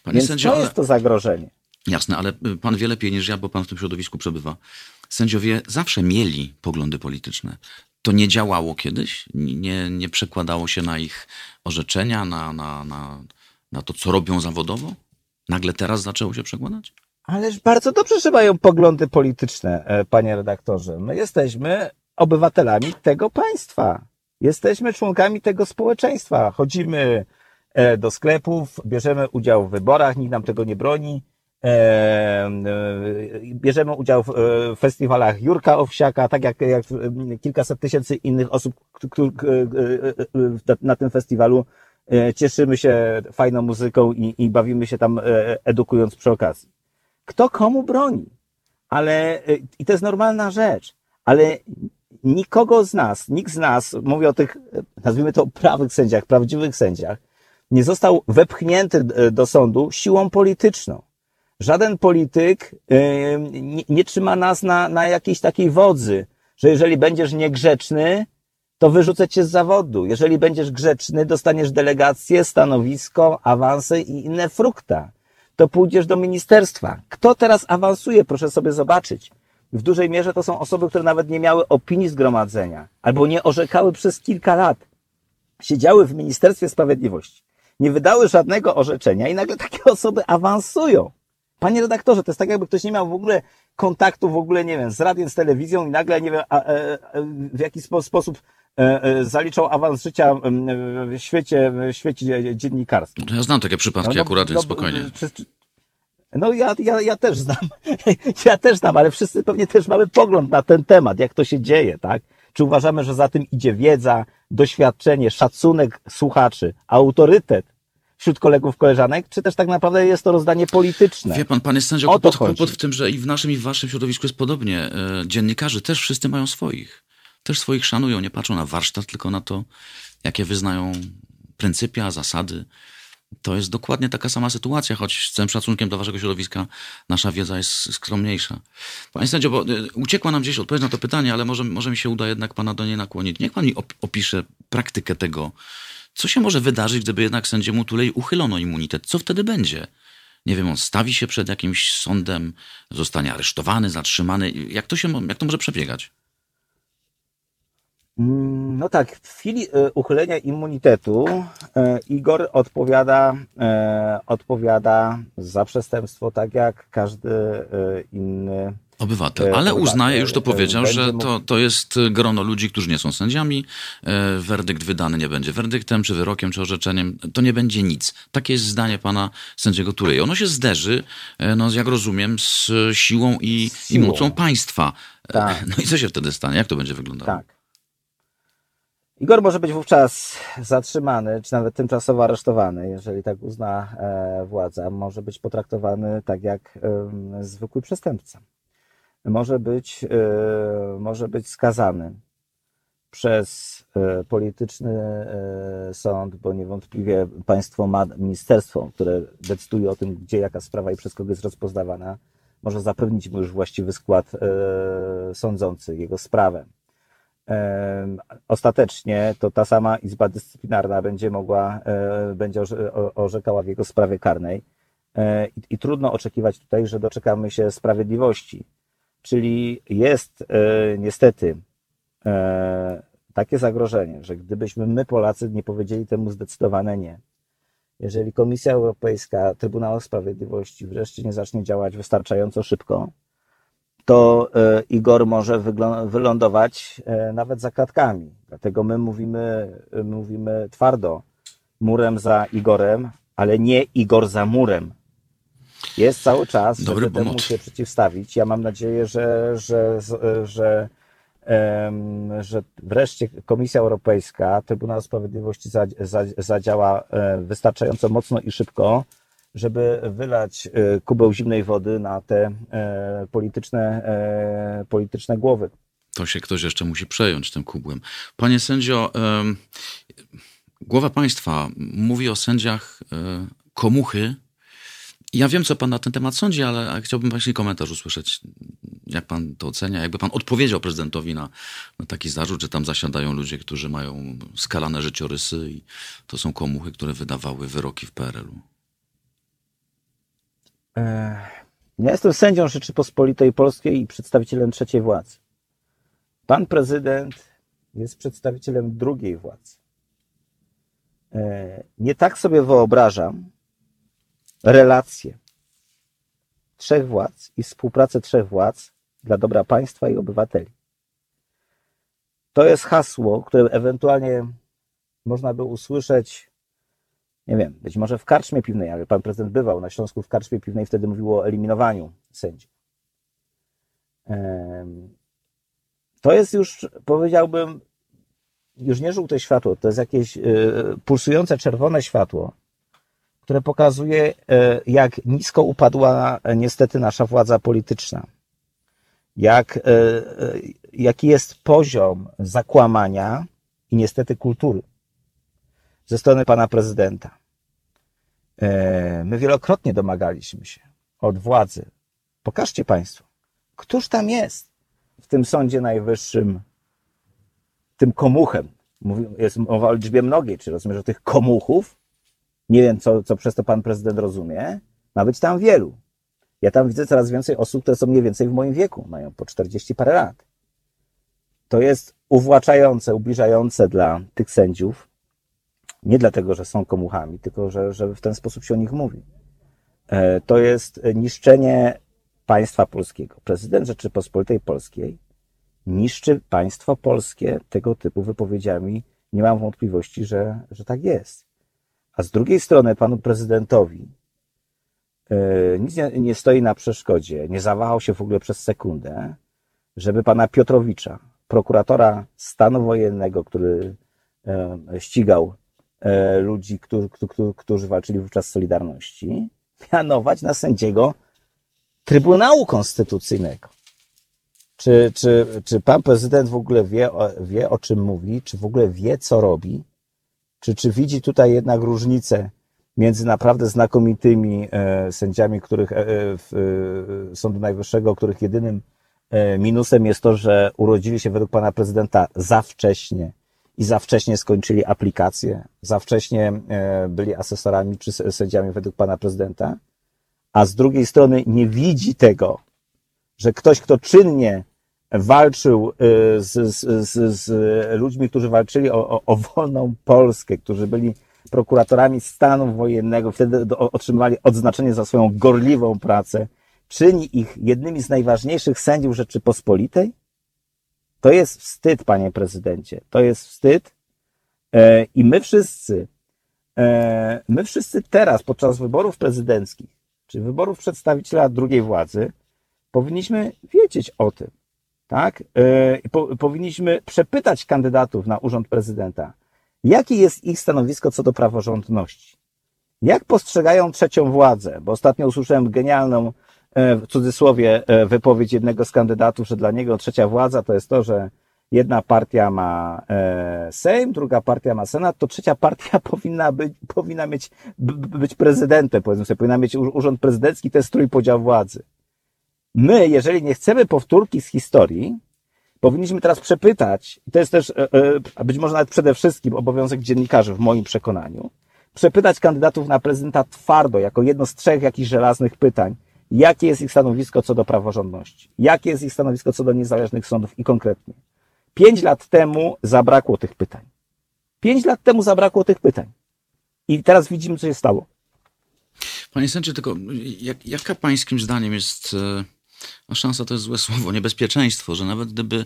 [SPEAKER 3] Panie Więc to jest to zagrożenie.
[SPEAKER 2] Jasne, ale pan wie lepiej niż ja, bo pan w tym środowisku przebywa. Sędziowie zawsze mieli poglądy polityczne. To nie działało kiedyś? Nie, nie przekładało się na ich orzeczenia, na, na, na, na to, co robią zawodowo? Nagle teraz zaczęło się przekładać?
[SPEAKER 3] Ależ bardzo dobrze, że mają poglądy polityczne, e, panie redaktorze. My jesteśmy obywatelami tego państwa. Jesteśmy członkami tego społeczeństwa. Chodzimy e, do sklepów, bierzemy udział w wyborach, nikt nam tego nie broni. E, bierzemy udział w festiwalach Jurka Owsiaka, tak jak, jak kilkaset tysięcy innych osób na tym festiwalu. Cieszymy się fajną muzyką i, i bawimy się tam edukując przy okazji. Kto komu broni? Ale, i to jest normalna rzecz, ale nikogo z nas, nikt z nas, mówię o tych, nazwijmy to prawych sędziach, prawdziwych sędziach, nie został wepchnięty do sądu siłą polityczną. Żaden polityk nie, nie trzyma nas na, na jakiejś takiej wodzy, że jeżeli będziesz niegrzeczny, to wyrzucę cię z zawodu. Jeżeli będziesz grzeczny, dostaniesz delegację, stanowisko, awanse i inne frukta to pójdziesz do ministerstwa. Kto teraz awansuje, proszę sobie zobaczyć. W dużej mierze to są osoby, które nawet nie miały opinii zgromadzenia, albo nie orzekały przez kilka lat. Siedziały w Ministerstwie Sprawiedliwości, nie wydały żadnego orzeczenia i nagle takie osoby awansują. Panie redaktorze, to jest tak, jakby ktoś nie miał w ogóle kontaktu w ogóle, nie wiem, z radiem, z telewizją i nagle, nie wiem, a, a, e, a, e, w jaki sposób E, zaliczał awans życia w świecie, w świecie dziennikarskim.
[SPEAKER 2] Ja znam takie przypadki no, no, akurat, więc no, spokojnie.
[SPEAKER 3] No ja, ja, ja też znam, ja też znam, ale wszyscy pewnie też mamy pogląd na ten temat, jak to się dzieje, tak? Czy uważamy, że za tym idzie wiedza, doświadczenie, szacunek słuchaczy, autorytet wśród kolegów, koleżanek, czy też tak naprawdę jest to rozdanie polityczne?
[SPEAKER 2] Wie pan, pan jest sędzią kłopot, kłopot w tym, że i w naszym, i w waszym środowisku jest podobnie. E, dziennikarze też wszyscy mają swoich też swoich szanują, nie patrzą na warsztat, tylko na to, jakie wyznają pryncypia, zasady. To jest dokładnie taka sama sytuacja, choć z całym szacunkiem do waszego środowiska nasza wiedza jest skromniejsza. Panie sędzio, bo y, uciekła nam gdzieś odpowiedź na to pytanie, ale może, może mi się uda jednak pana do niej nakłonić. Niech pan mi opisze praktykę tego, co się może wydarzyć, gdyby jednak sędziemu Tulej uchylono immunitet. Co wtedy będzie? Nie wiem, on stawi się przed jakimś sądem, zostanie aresztowany, zatrzymany. Jak to, się, jak to może przebiegać?
[SPEAKER 3] Mm, no tak, w chwili e, uchylenia immunitetu e, Igor odpowiada, e, odpowiada za przestępstwo tak jak każdy inny
[SPEAKER 2] Obywatel, ale uznaje, już to powiedział, że to, to jest grono ludzi, którzy nie są sędziami. Werdykt wydany nie będzie werdyktem, czy wyrokiem, czy orzeczeniem. To nie będzie nic. Takie jest zdanie pana sędziego Tury. Ono się zderzy, no, jak rozumiem, z siłą i, i mocą państwa. Tak. No i co się wtedy stanie? Jak to będzie wyglądało?
[SPEAKER 3] Tak. Igor może być wówczas zatrzymany, czy nawet tymczasowo aresztowany, jeżeli tak uzna e, władza. Może być potraktowany tak jak zwykły przestępca. Może być, e, może być skazany przez e, polityczny sąd, bo niewątpliwie państwo ma ministerstwo, które decyduje o tym, gdzie jaka sprawa i przez kogo jest rozpoznawana. Może zapewnić mu już właściwy skład sądzący jego sprawę ostatecznie to ta sama Izba Dyscyplinarna będzie mogła, e, będzie orzekała w jego sprawie karnej. E, I, I, trudno oczekiwać tutaj, że doczekamy się sprawiedliwości. Czyli jest e, niestety takie zagrożenie, że gdybyśmy my, Polacy, nie powiedzieli temu zdecydowane nie, jeżeli Komisja Europejska, Trybunał Sprawiedliwości wreszcie nie zacznie działać wystarczająco szybko, to e, Igor może wylądować e, nawet za klatkami. Dlatego my mówimy, mówimy twardo, murem za Igorem, ale nie Igor za murem. Jest cały czas,
[SPEAKER 2] Dobry
[SPEAKER 3] żeby temu
[SPEAKER 2] pomot.
[SPEAKER 3] się przeciwstawić. Ja mam nadzieję, że, że, że, że, em, że wreszcie Komisja Europejska, Trybunał Sprawiedliwości za, za, zadziała e, wystarczająco mocno i szybko, żeby wylać e, kubeł zimnej wody na te e, polityczne, e, polityczne głowy.
[SPEAKER 2] To się ktoś jeszcze musi przejąć tym kubłem. Panie sędzio, em, głowa państwa mówi o sędziach e, komuchy. Ja wiem, co pan na ten temat sądzi, ale chciałbym właśnie komentarz usłyszeć. Jak pan to ocenia? Jakby pan odpowiedział prezydentowi na, na taki zarzut, że tam zasiadają ludzie, którzy mają skalane życiorysy i to są komuchy, które wydawały wyroki w PRL-u.
[SPEAKER 3] E, Ja jestem sędzią Rzeczypospolitej Polskiej i przedstawicielem trzeciej władzy. Pan prezydent jest przedstawicielem drugiej władzy. E, Nie tak sobie wyobrażam relacje trzech władz i współpracę trzech władz dla dobra państwa i obywateli. To jest hasło, które ewentualnie można by usłyszeć nie wiem, być może w karczmie piwnej, ale pan prezydent bywał na Śląsku w karczmie piwnej, wtedy mówiło o eliminowaniu sędziów. To jest już, powiedziałbym, już nie żółte światło, to jest jakieś y, pulsujące czerwone światło, które pokazuje, y, jak nisko upadła e, niestety nasza władza polityczna. Jak, y, jaki jest poziom zakłamania i niestety kultury ze strony pana prezydenta. E, My wielokrotnie domagaliśmy się od władzy. Pokażcie państwo, któż tam jest w tym Sądzie Najwyższym, tym komuchem. Jest mowa o liczbie mnogiej, czy rozumiesz, że tych komuchów, nie wiem, co, co przez to pan prezydent rozumie, ma być tam wielu. Ja tam widzę coraz więcej osób, które są mniej więcej w moim wieku, mają po 40 parę lat. To jest uwłaczające, ubliżające dla tych sędziów, nie dlatego, że są komuchami, tylko że, że w ten sposób się o nich mówi. E, To jest niszczenie państwa polskiego. Prezydent Rzeczypospolitej Polskiej niszczy państwo polskie tego typu wypowiedziami. Nie mam wątpliwości, że, że tak jest. A z drugiej strony panu prezydentowi e, nic nie, nie stoi na przeszkodzie, nie zawahał się w ogóle przez sekundę, żeby pana Piotrowicza, prokuratora stanu wojennego, który e, ścigał e, ludzi, którzy, którzy, walczyli wówczas z Solidarności, mianować na sędziego Trybunału Konstytucyjnego. Czy, czy, czy pan prezydent w ogóle wie, wie, o czym mówi? Czy w ogóle wie, co robi? Czy, czy widzi tutaj jednak różnicę między naprawdę znakomitymi e, sędziami, których e, e, Sądu Najwyższego, których jedynym minusem jest to, że urodzili się według pana prezydenta za wcześnie i za wcześnie skończyli aplikację, za wcześnie byli asesorami czy sędziami według pana prezydenta, a z drugiej strony nie widzi tego, że ktoś, kto czynnie walczył y, z, z, z, z ludźmi, którzy walczyli o, o, o wolną Polskę, którzy byli prokuratorami stanu wojennego, wtedy otrzymywali odznaczenie za swoją gorliwą pracę, czyni ich jednymi z najważniejszych sędziów Rzeczypospolitej? To jest wstyd, panie prezydencie. To jest wstyd. E, I my wszyscy, e, my wszyscy teraz, podczas wyborów prezydenckich, czy wyborów przedstawiciela drugiej władzy, powinniśmy wiedzieć o tym, tak? E, Po, powinniśmy przepytać kandydatów na urząd prezydenta, jakie jest ich stanowisko co do praworządności. Jak postrzegają trzecią władzę? Bo ostatnio usłyszałem genialną, e, w cudzysłowie, e, wypowiedź jednego z kandydatów, że dla niego trzecia władza to jest to, że jedna partia ma Sejm, druga partia ma Senat, to trzecia partia powinna być, powinna mieć, być prezydentem, powiedzmy sobie, powinna mieć urząd prezydencki, to jest trójpodział władzy. My, jeżeli nie chcemy powtórki z historii, powinniśmy teraz przepytać, i to jest też, e, e, a być może nawet przede wszystkim obowiązek dziennikarzy w moim przekonaniu, przepytać kandydatów na prezydenta twardo, jako jedno z trzech jakichś żelaznych pytań, jakie jest ich stanowisko co do praworządności, jakie jest ich stanowisko co do niezależnych sądów i konkretnie. Pięć lat temu zabrakło tych pytań. Pięć lat temu zabrakło tych pytań. I teraz widzimy, co się stało.
[SPEAKER 2] Panie sędzie, tylko jak, jaka pańskim zdaniem jest, e, no szansa to jest złe słowo, niebezpieczeństwo, że nawet gdyby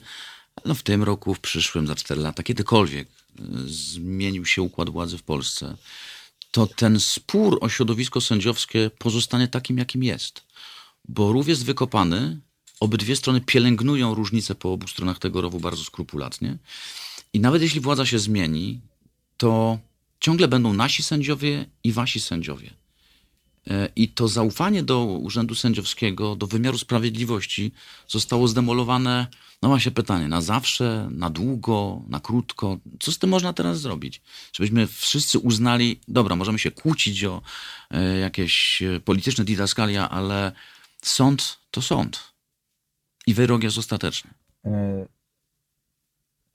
[SPEAKER 2] no w tym roku, w przyszłym, za cztery lata, kiedykolwiek e, zmienił się układ władzy w Polsce, to ten spór o środowisko sędziowskie pozostanie takim, jakim jest. Bo rów jest wykopany, obydwie strony pielęgnują różnice po obu stronach tego rowu bardzo skrupulatnie. I nawet jeśli władza się zmieni, to ciągle będą nasi sędziowie i wasi sędziowie. E, I to zaufanie do urzędu sędziowskiego, do wymiaru sprawiedliwości zostało zdemolowane. No się pytanie, na zawsze, na długo, na krótko. Co z tym można teraz zrobić? Żebyśmy wszyscy uznali, dobra, możemy się kłócić o e, jakieś e, polityczne didaskalia, ale sąd to sąd. I wyrok jest ostateczny.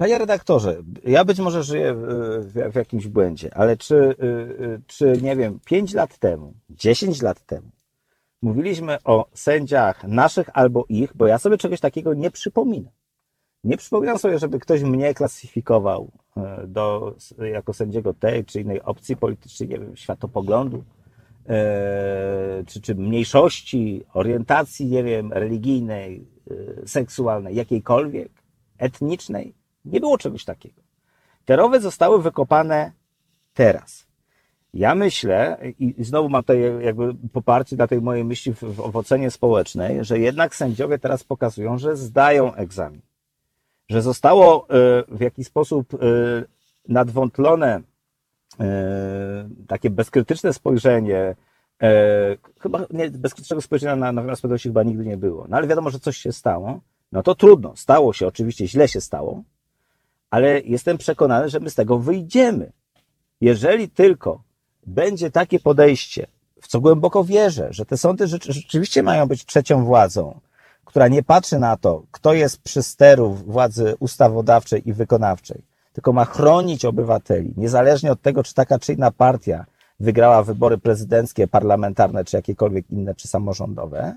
[SPEAKER 3] Panie redaktorze, ja być może żyję w, w, jakimś błędzie, ale czy, y, y, czy, nie wiem, 5 lat temu, 10 lat temu mówiliśmy o sędziach naszych albo ich, bo ja sobie czegoś takiego nie przypominam. Nie przypominam sobie, żeby ktoś mnie klasyfikował e, do, jako sędziego tej czy innej opcji politycznej, nie wiem, światopoglądu, e, czy, czy mniejszości, orientacji, nie wiem, religijnej, e, seksualnej, jakiejkolwiek, etnicznej. Nie było czegoś takiego. Te rowy zostały wykopane teraz. Ja myślę, i znowu mam tutaj jakby poparcie dla tej mojej myśli w, w ocenie społecznej, że jednak sędziowie teraz pokazują, że zdają egzamin. Że zostało e, w jakiś sposób e, nadwątlone e, takie bezkrytyczne spojrzenie, chyba nie, bezkrytycznego spojrzenia na, na wymiar sprawiedliwości chyba nigdy nie było. No ale wiadomo, że coś się stało. No to trudno. Stało się, oczywiście źle się stało, ale jestem przekonany, że my z tego wyjdziemy. Jeżeli tylko będzie takie podejście, w co głęboko wierzę, że te sądy rzeczywiście mają być trzecią władzą, która nie patrzy na to, kto jest przy steru władzy ustawodawczej i wykonawczej, tylko ma chronić obywateli, niezależnie od tego, czy taka czy inna partia wygrała wybory prezydenckie, parlamentarne, czy jakiekolwiek inne, czy samorządowe,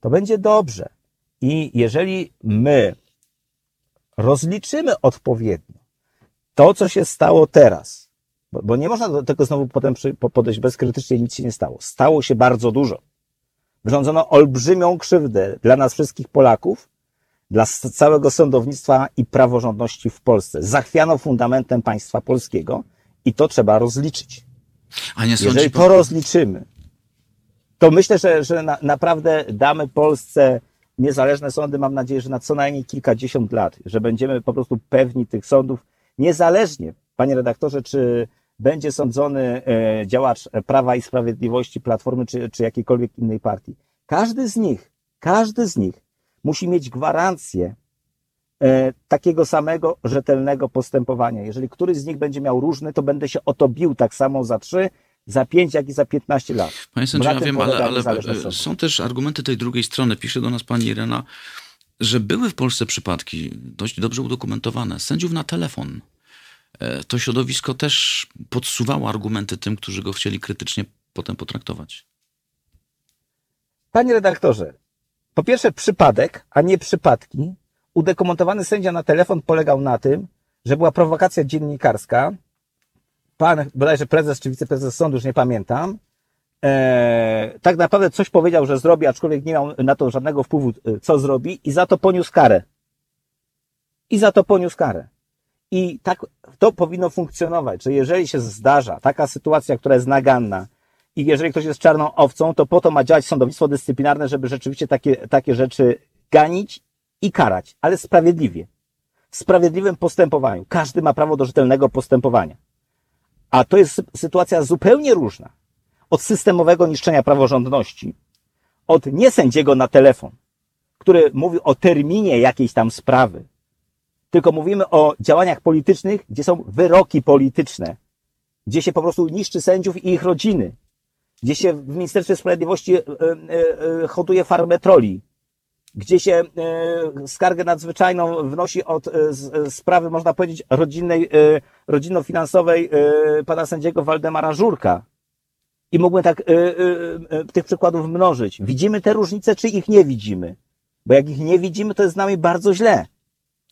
[SPEAKER 3] to będzie dobrze. I jeżeli my rozliczymy odpowiednio to, co się stało teraz, bo, bo nie można do tego znowu potem przy, podejść bezkrytycznie, nic się nie stało. Stało się bardzo dużo. Wyrządzono olbrzymią krzywdę dla nas wszystkich Polaków, dla całego sądownictwa i praworządności w Polsce. Zachwiano fundamentem państwa polskiego i to trzeba rozliczyć. A nie Jeżeli to rozliczymy, to myślę, że, że na, naprawdę damy Polsce niezależne sądy, mam nadzieję, że na co najmniej kilkadziesiąt lat, że będziemy po prostu pewni tych sądów, niezależnie, panie redaktorze, czy będzie sądzony e, działacz Prawa i Sprawiedliwości, Platformy czy, czy jakiejkolwiek innej partii. Każdy z nich, każdy z nich musi mieć gwarancję e, takiego samego rzetelnego postępowania. Jeżeli któryś z nich będzie miał różny, to będę się o to bił tak samo za trzy, za 5, jak i za 15 lat.
[SPEAKER 2] Panie sędzio, ja wiem, ale, ale są też argumenty tej drugiej strony. Pisze do nas pani Irena, że były w Polsce przypadki dość dobrze udokumentowane sędziów na telefon. E, to środowisko też podsuwało argumenty tym, którzy go chcieli krytycznie potem potraktować.
[SPEAKER 3] Panie redaktorze, po pierwsze przypadek, a nie przypadki. Udokumentowany sędzia na telefon polegał na tym, że była prowokacja dziennikarska, pan bodajże prezes czy wiceprezes sądu, już nie pamiętam, e, tak naprawdę coś powiedział, że zrobi, aczkolwiek nie miał na to żadnego wpływu, e, co zrobi i za to poniósł karę. I za to poniósł karę. I tak to powinno funkcjonować, że jeżeli się zdarza taka sytuacja, która jest naganna i jeżeli ktoś jest czarną owcą, to po to ma działać sądownictwo dyscyplinarne, żeby rzeczywiście takie, takie rzeczy ganić i karać, ale sprawiedliwie. W sprawiedliwym postępowaniu. Każdy ma prawo do rzetelnego postępowania. A to jest sytuacja zupełnie różna od systemowego niszczenia praworządności, od niesędziego na telefon, który mówi o terminie jakiejś tam sprawy, tylko mówimy o działaniach politycznych, gdzie są wyroki polityczne, gdzie się po prostu niszczy sędziów i ich rodziny, gdzie się w Ministerstwie Sprawiedliwości e, e, e, hoduje farmę troli, gdzie się e, skargę nadzwyczajną wnosi od e, sprawy, można powiedzieć, rodzinnej, e, rodzinno-finansowej pana sędziego Waldemara Żurka. I mógłbym tak tych przykładów mnożyć. Widzimy te różnice, czy ich nie widzimy? Bo jak ich nie widzimy, to jest z nami bardzo źle.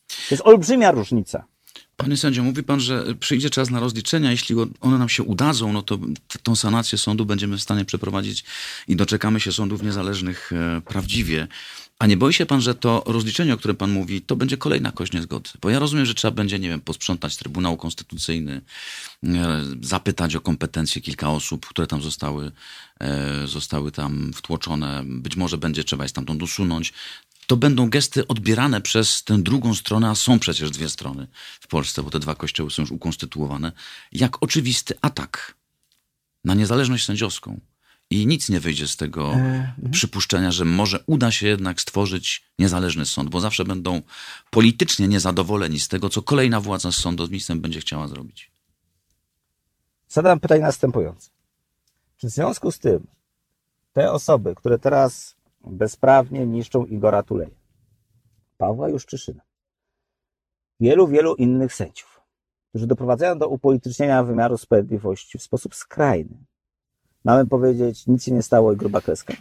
[SPEAKER 3] To jest olbrzymia różnica.
[SPEAKER 2] Panie sędzio, mówi pan, że przyjdzie czas na rozliczenia. Jeśli one nam się udadzą, no to tą sanację sądu będziemy w stanie przeprowadzić i doczekamy się sądów niezależnych prawdziwie. A nie boi się pan, że to rozliczenie, o którym pan mówi, to będzie kolejna kość niezgody? Bo ja rozumiem, że trzeba będzie, nie wiem, posprzątać Trybunał Konstytucyjny, e, zapytać o kompetencje kilka osób, które tam zostały, e, zostały tam wtłoczone. Być może będzie trzeba je stamtąd usunąć. To będą gesty odbierane przez tę drugą stronę, a są przecież dwie strony w Polsce, bo te dwa kościoły są już ukonstytuowane, jak oczywisty atak na niezależność sędziowską. I nic nie wyjdzie z tego e, mhm. przypuszczenia, że może uda się jednak stworzyć niezależny sąd, bo zawsze będą politycznie niezadowoleni z tego, co kolejna władza z sądownictwem będzie chciała zrobić.
[SPEAKER 3] Zadam pytanie następujące. Czy w związku z tym te osoby, które teraz bezprawnie niszczą Igora Tuleja, Pawła Juszczyszyna, wielu, wielu innych sędziów, którzy doprowadzają do upolitycznienia wymiaru sprawiedliwości w sposób skrajny, mamy powiedzieć, nic się nie stało i gruba kreska?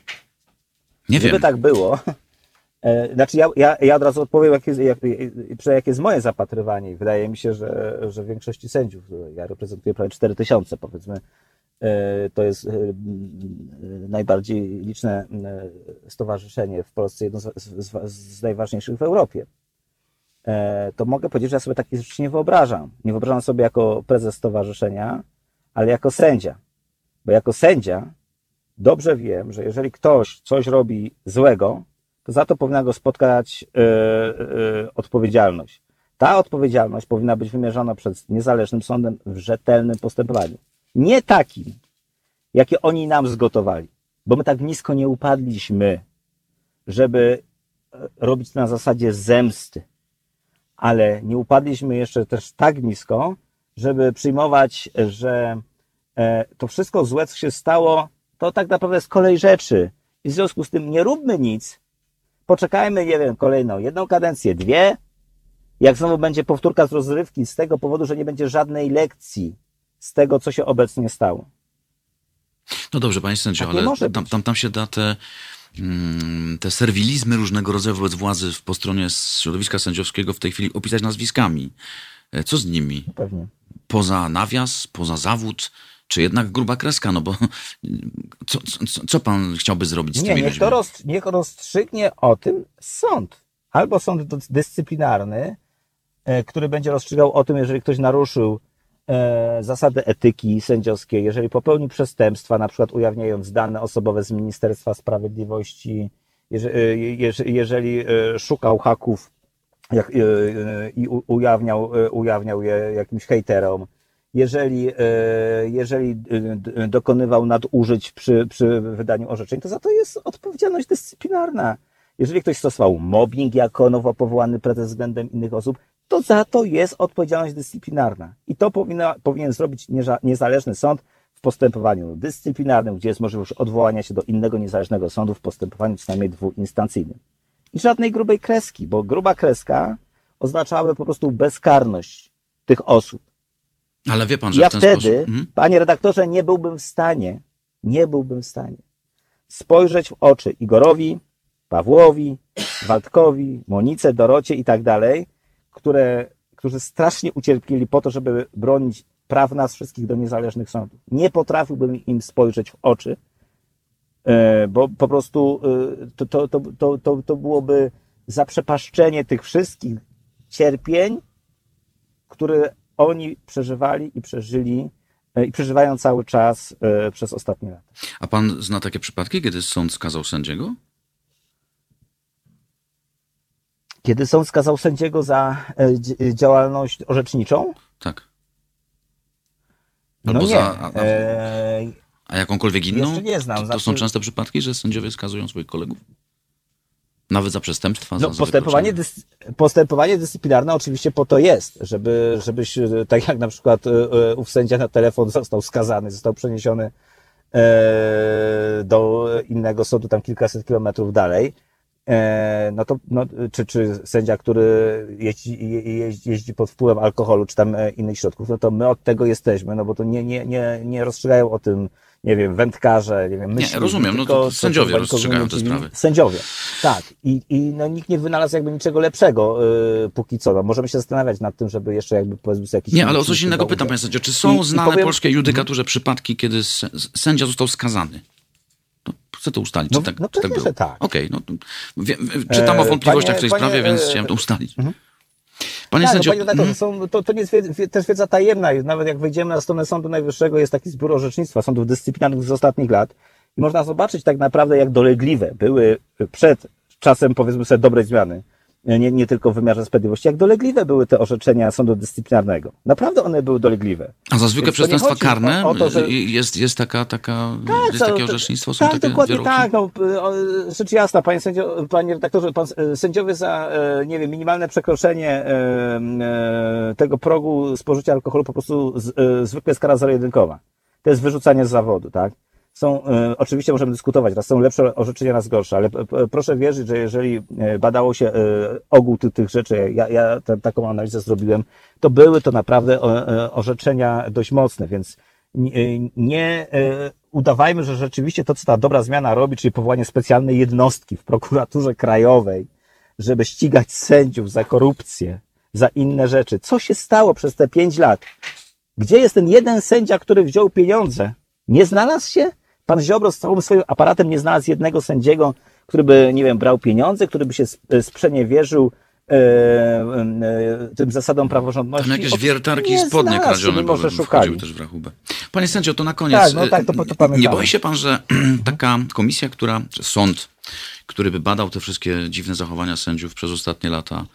[SPEAKER 2] Nie
[SPEAKER 3] Gdyby
[SPEAKER 2] wiem.
[SPEAKER 3] tak było, e, znaczy ja, ja, ja od razu odpowiem, jak jest, jak, jak jest moje zapatrywanie. Wydaje mi się, że, że w większości sędziów, ja reprezentuję prawie 4 tysiące, powiedzmy, e, to jest e, najbardziej liczne stowarzyszenie w Polsce, jedno z, z, z najważniejszych w Europie. To mogę powiedzieć, że ja sobie takich rzeczy nie wyobrażam. Nie wyobrażam sobie jako prezes stowarzyszenia, ale jako sędzia. Bo jako sędzia dobrze wiem, że jeżeli ktoś coś robi złego, to za to powinna go spotkać yy, yy, odpowiedzialność. Ta odpowiedzialność powinna być wymierzona przez niezależnym sądem w rzetelnym postępowaniu. Nie takim, jakie oni nam zgotowali, bo my tak nisko nie upadliśmy, żeby robić to na zasadzie zemsty, ale nie upadliśmy jeszcze też tak nisko, żeby przyjmować, że E, to wszystko złe, co się stało, to tak naprawdę z kolei rzeczy. I w związku z tym nie róbmy nic, poczekajmy, nie wiem, kolejną jedną kadencję, dwie, jak znowu będzie powtórka z rozrywki, z tego powodu, że nie będzie żadnej lekcji z tego, co się obecnie stało.
[SPEAKER 2] No dobrze, panie sędzio, tak ale tam, tam, tam się da te, mm, te serwilizmy różnego rodzaju wobec władzy po stronie środowiska sędziowskiego w tej chwili opisać nazwiskami. E, co z nimi?
[SPEAKER 3] Pewnie.
[SPEAKER 2] Poza nawias, poza zawód, czy jednak gruba kreska, no bo co, co, co pan chciałby zrobić z
[SPEAKER 3] nie,
[SPEAKER 2] tymi
[SPEAKER 3] niech
[SPEAKER 2] ludźmi?
[SPEAKER 3] To roz, niech rozstrzygnie o tym sąd. Albo sąd dyscyplinarny, e, który będzie rozstrzygał o tym, jeżeli ktoś naruszył e, zasady etyki sędziowskiej, jeżeli popełni przestępstwa, na przykład ujawniając dane osobowe z Ministerstwa Sprawiedliwości, jeżeli, jeżeli e, szukał haków jak, i ujawniał, ujawniał je jakimś hejterom, jeżeli, e, jeżeli e, dokonywał nadużyć przy, przy wydaniu orzeczeń, to za to jest odpowiedzialność dyscyplinarna. Jeżeli ktoś stosował mobbing jako nowo powołany prezes względem innych osób, to za to jest odpowiedzialność dyscyplinarna. I to powinna, powinien zrobić niezależny sąd w postępowaniu dyscyplinarnym, gdzie jest możliwość odwołania się do innego niezależnego sądu w postępowaniu co najmniej dwuinstancyjnym. I żadnej grubej kreski, bo gruba kreska oznaczałaby po prostu bezkarność tych osób.
[SPEAKER 2] Ale wie pan, że
[SPEAKER 3] ja wtedy,
[SPEAKER 2] sposób... Mhm.
[SPEAKER 3] panie redaktorze, nie byłbym w stanie, nie byłbym w stanie spojrzeć w oczy Igorowi, Pawłowi, Waldkowi, Monice, Dorocie i tak dalej, które, którzy strasznie ucierpieli po to, żeby bronić praw nas wszystkich do niezależnych sądów. Nie potrafiłbym im spojrzeć w oczy, e, bo po prostu e, to, to, to, to, to, to byłoby zaprzepaszczenie tych wszystkich cierpień, które oni przeżywali i przeżyli e, i przeżywają cały czas e, przez ostatnie lata.
[SPEAKER 2] A pan zna takie przypadki, kiedy sąd skazał sędziego?
[SPEAKER 3] Kiedy sąd skazał sędziego za e, działalność orzeczniczą?
[SPEAKER 2] Tak.
[SPEAKER 3] No Albo no nie. Za, a, a,
[SPEAKER 2] a, jakąkolwiek inną?
[SPEAKER 3] Jeszcze nie znam.
[SPEAKER 2] To, to są znaczy- częste przypadki, że sędziowie skazują swoich kolegów? Nawet za przestępstwa?
[SPEAKER 3] No,
[SPEAKER 2] za,
[SPEAKER 3] postępowanie, dys, postępowanie dyscyplinarne oczywiście po to jest, żeby, żebyś, tak jak na przykład e, e, ów sędzia na telefon został skazany, został przeniesiony e, do innego sądu tam kilkaset kilometrów dalej, no to, no, czy, czy sędzia, który jeździ, jeździ, jeździ pod wpływem alkoholu, czy tam innych środków, no to my od tego jesteśmy, no bo to nie, nie, nie, nie rozstrzygają o tym nie wiem, wędkarze, nie wiem, myśli.
[SPEAKER 2] Nie, rozumiem, no to sędziowie rozstrzygają te sprawy.
[SPEAKER 3] Sędziowie, tak. I, I no, nikt nie wynalazł jakby niczego lepszego yy, póki co. No, możemy się zastanawiać nad tym, żeby jeszcze jakby powiedzmy jakiś...
[SPEAKER 2] Nie, ale o coś innego pytam, panie sędzio. Czy są I, znane i powiem... polskiej judykaturze przypadki, kiedy sędzia został skazany? No, Chcę to ustalić.
[SPEAKER 3] No,
[SPEAKER 2] czy tak,
[SPEAKER 3] no
[SPEAKER 2] czy tak było?
[SPEAKER 3] tak.
[SPEAKER 2] Okej, no, to wie, czytam o
[SPEAKER 3] E,
[SPEAKER 2] wątpliwościach
[SPEAKER 3] panie-
[SPEAKER 2] w tej
[SPEAKER 3] panie,
[SPEAKER 2] sprawie, więc
[SPEAKER 3] e,
[SPEAKER 2] chciałem to ustalić. Panie
[SPEAKER 3] Tak, no,
[SPEAKER 2] sędzio,
[SPEAKER 3] panie redaktorze,
[SPEAKER 2] mhm.
[SPEAKER 3] są, to, to nie jest wie- też wiedza tajemna. Nawet jak wejdziemy na stronę Sądu Najwyższego, jest taki zbiór orzecznictwa sądów dyscyplinarnych z ostatnich lat i można zobaczyć tak naprawdę, jak dolegliwe były przed czasem, powiedzmy sobie, dobrej zmiany, nie, nie tylko w wymiarze sprawiedliwości, jak dolegliwe były te orzeczenia sądu dyscyplinarnego. Naprawdę one były dolegliwe.
[SPEAKER 2] a za zwykłe
[SPEAKER 3] Więc
[SPEAKER 2] przestępstwa karne
[SPEAKER 3] o- o to, że-
[SPEAKER 2] jest, jest taka, taka jest
[SPEAKER 3] co,
[SPEAKER 2] takie orzecznictwo, są
[SPEAKER 3] tak,
[SPEAKER 2] takie
[SPEAKER 3] dokładnie
[SPEAKER 2] wyroki?
[SPEAKER 3] tak. No, rzecz jasna, panie, sędzio, panie redaktorze, pan, sędziowie za, e, nie wiem, minimalne przekroczenie e, e, tego progu spożycia alkoholu po prostu z, zwykle jest kara zero-jedynkowa. To jest wyrzucanie z zawodu, tak? Są, e, oczywiście możemy dyskutować, raz są lepsze orzeczenia, raz gorsze, ale proszę wierzyć, że jeżeli e, badało się e, ogół tych, tych rzeczy, ja, ja taką analizę zrobiłem, to były to naprawdę orzeczenia dość mocne, więc nie, udawajmy, że rzeczywiście to, co ta dobra zmiana robi, czyli powołanie specjalnej jednostki w prokuraturze krajowej, żeby ścigać sędziów za korupcję, za inne rzeczy. Co się stało przez te pięć lat? Gdzie jest ten jeden sędzia, który wziął pieniądze? Nie znalazł się? Pan Ziobro z całym swoim aparatem nie znalazł jednego sędziego, który by, nie wiem, brał pieniądze, który by się sp- sprzeniewierzył e, e, tym zasadom praworządności.
[SPEAKER 2] Tam jakieś wiertarki i spodnie kradzione
[SPEAKER 3] szukali.
[SPEAKER 2] wchodziły też w rachubę. Panie sędzio, to na koniec.
[SPEAKER 3] Tak, no tak, to- to
[SPEAKER 2] e,
[SPEAKER 3] pamiętamy.
[SPEAKER 2] Nie boi się pan, że taka komisja, która, czy sąd, który by badał te wszystkie dziwne zachowania sędziów przez ostatnie lata,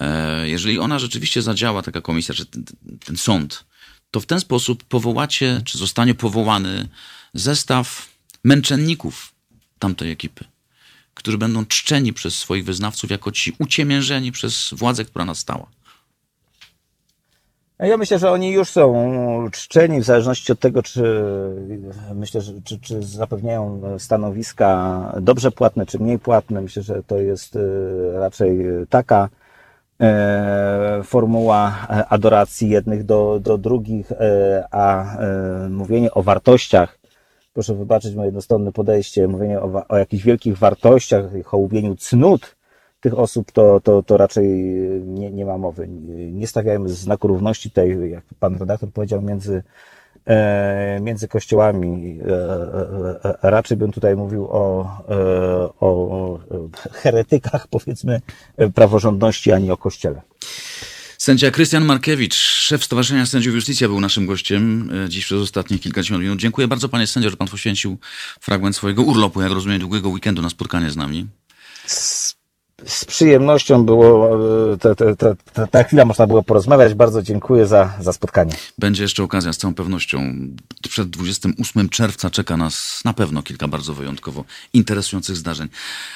[SPEAKER 2] e, jeżeli ona rzeczywiście zadziała, taka komisja, czy ten, ten sąd, to w ten sposób powołacie, czy zostanie powołany zestaw męczenników tamtej ekipy, którzy będą czczeni przez swoich wyznawców jako ci uciemiężeni przez władzę, która nastała.
[SPEAKER 3] Ja myślę, że oni już są czczeni w zależności od tego, czy myślę, że czy, czy zapewniają stanowiska dobrze płatne, czy mniej płatne. Myślę, że to jest e, raczej taka e, formuła adoracji jednych do, do drugich, e, a e, mówienie o wartościach, proszę wybaczyć moje jednostronne podejście, mówienie o, o jakichś wielkich wartościach, hołubieniu cnót, tych osób to, to, to raczej nie, nie ma mowy. Nie stawiajmy znaku równości tutaj, jak pan redaktor powiedział, między, e, między kościołami. E, e, e, raczej bym tutaj mówił o, e, o heretykach, powiedzmy, praworządności, a nie o kościele.
[SPEAKER 2] Sędzia Krystian Markiewicz, szef Stowarzyszenia Sędziów Justicja był naszym gościem e, dziś przez ostatnich kilkadziesiąt minut. Dziękuję bardzo panie sędzio, że pan poświęcił fragment swojego urlopu, jak rozumiem, długiego weekendu na spotkanie z nami.
[SPEAKER 3] Z przyjemnością było, e, te, te, te, te, ta chwila można było porozmawiać. Bardzo dziękuję za, za spotkanie.
[SPEAKER 2] Będzie jeszcze okazja z całą pewnością. Przed 28 czerwca czeka nas na pewno kilka bardzo wyjątkowo interesujących zdarzeń.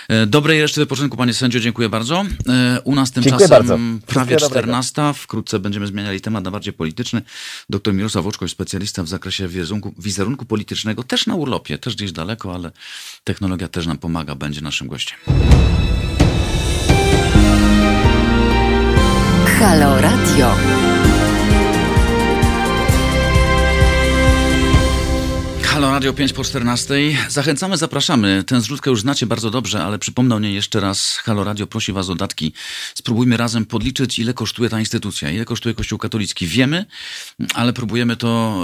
[SPEAKER 2] E, Dobrej reszty wypoczynku, panie sędzio, dziękuję bardzo. E, U nas tymczasem
[SPEAKER 3] bardzo.
[SPEAKER 2] prawie
[SPEAKER 3] Wszystkiego dobrego.
[SPEAKER 2] 14. Wkrótce będziemy zmieniali temat na bardziej polityczny. Doktor Mirosław Oczkoś, specjalista w zakresie wizerunku, wizerunku politycznego, też na urlopie, też gdzieś daleko, ale technologia też nam pomaga, będzie naszym gościem.
[SPEAKER 1] Halo Radio.
[SPEAKER 2] Halo Radio 5 po 14. Zachęcamy, zapraszamy. Tę zrzutkę już znacie bardzo dobrze, ale przypomnę o niej jeszcze raz. Halo Radio prosi Was o datki. Spróbujmy razem podliczyć, ile kosztuje ta instytucja, ile kosztuje Kościół katolicki. Wiemy, ale próbujemy to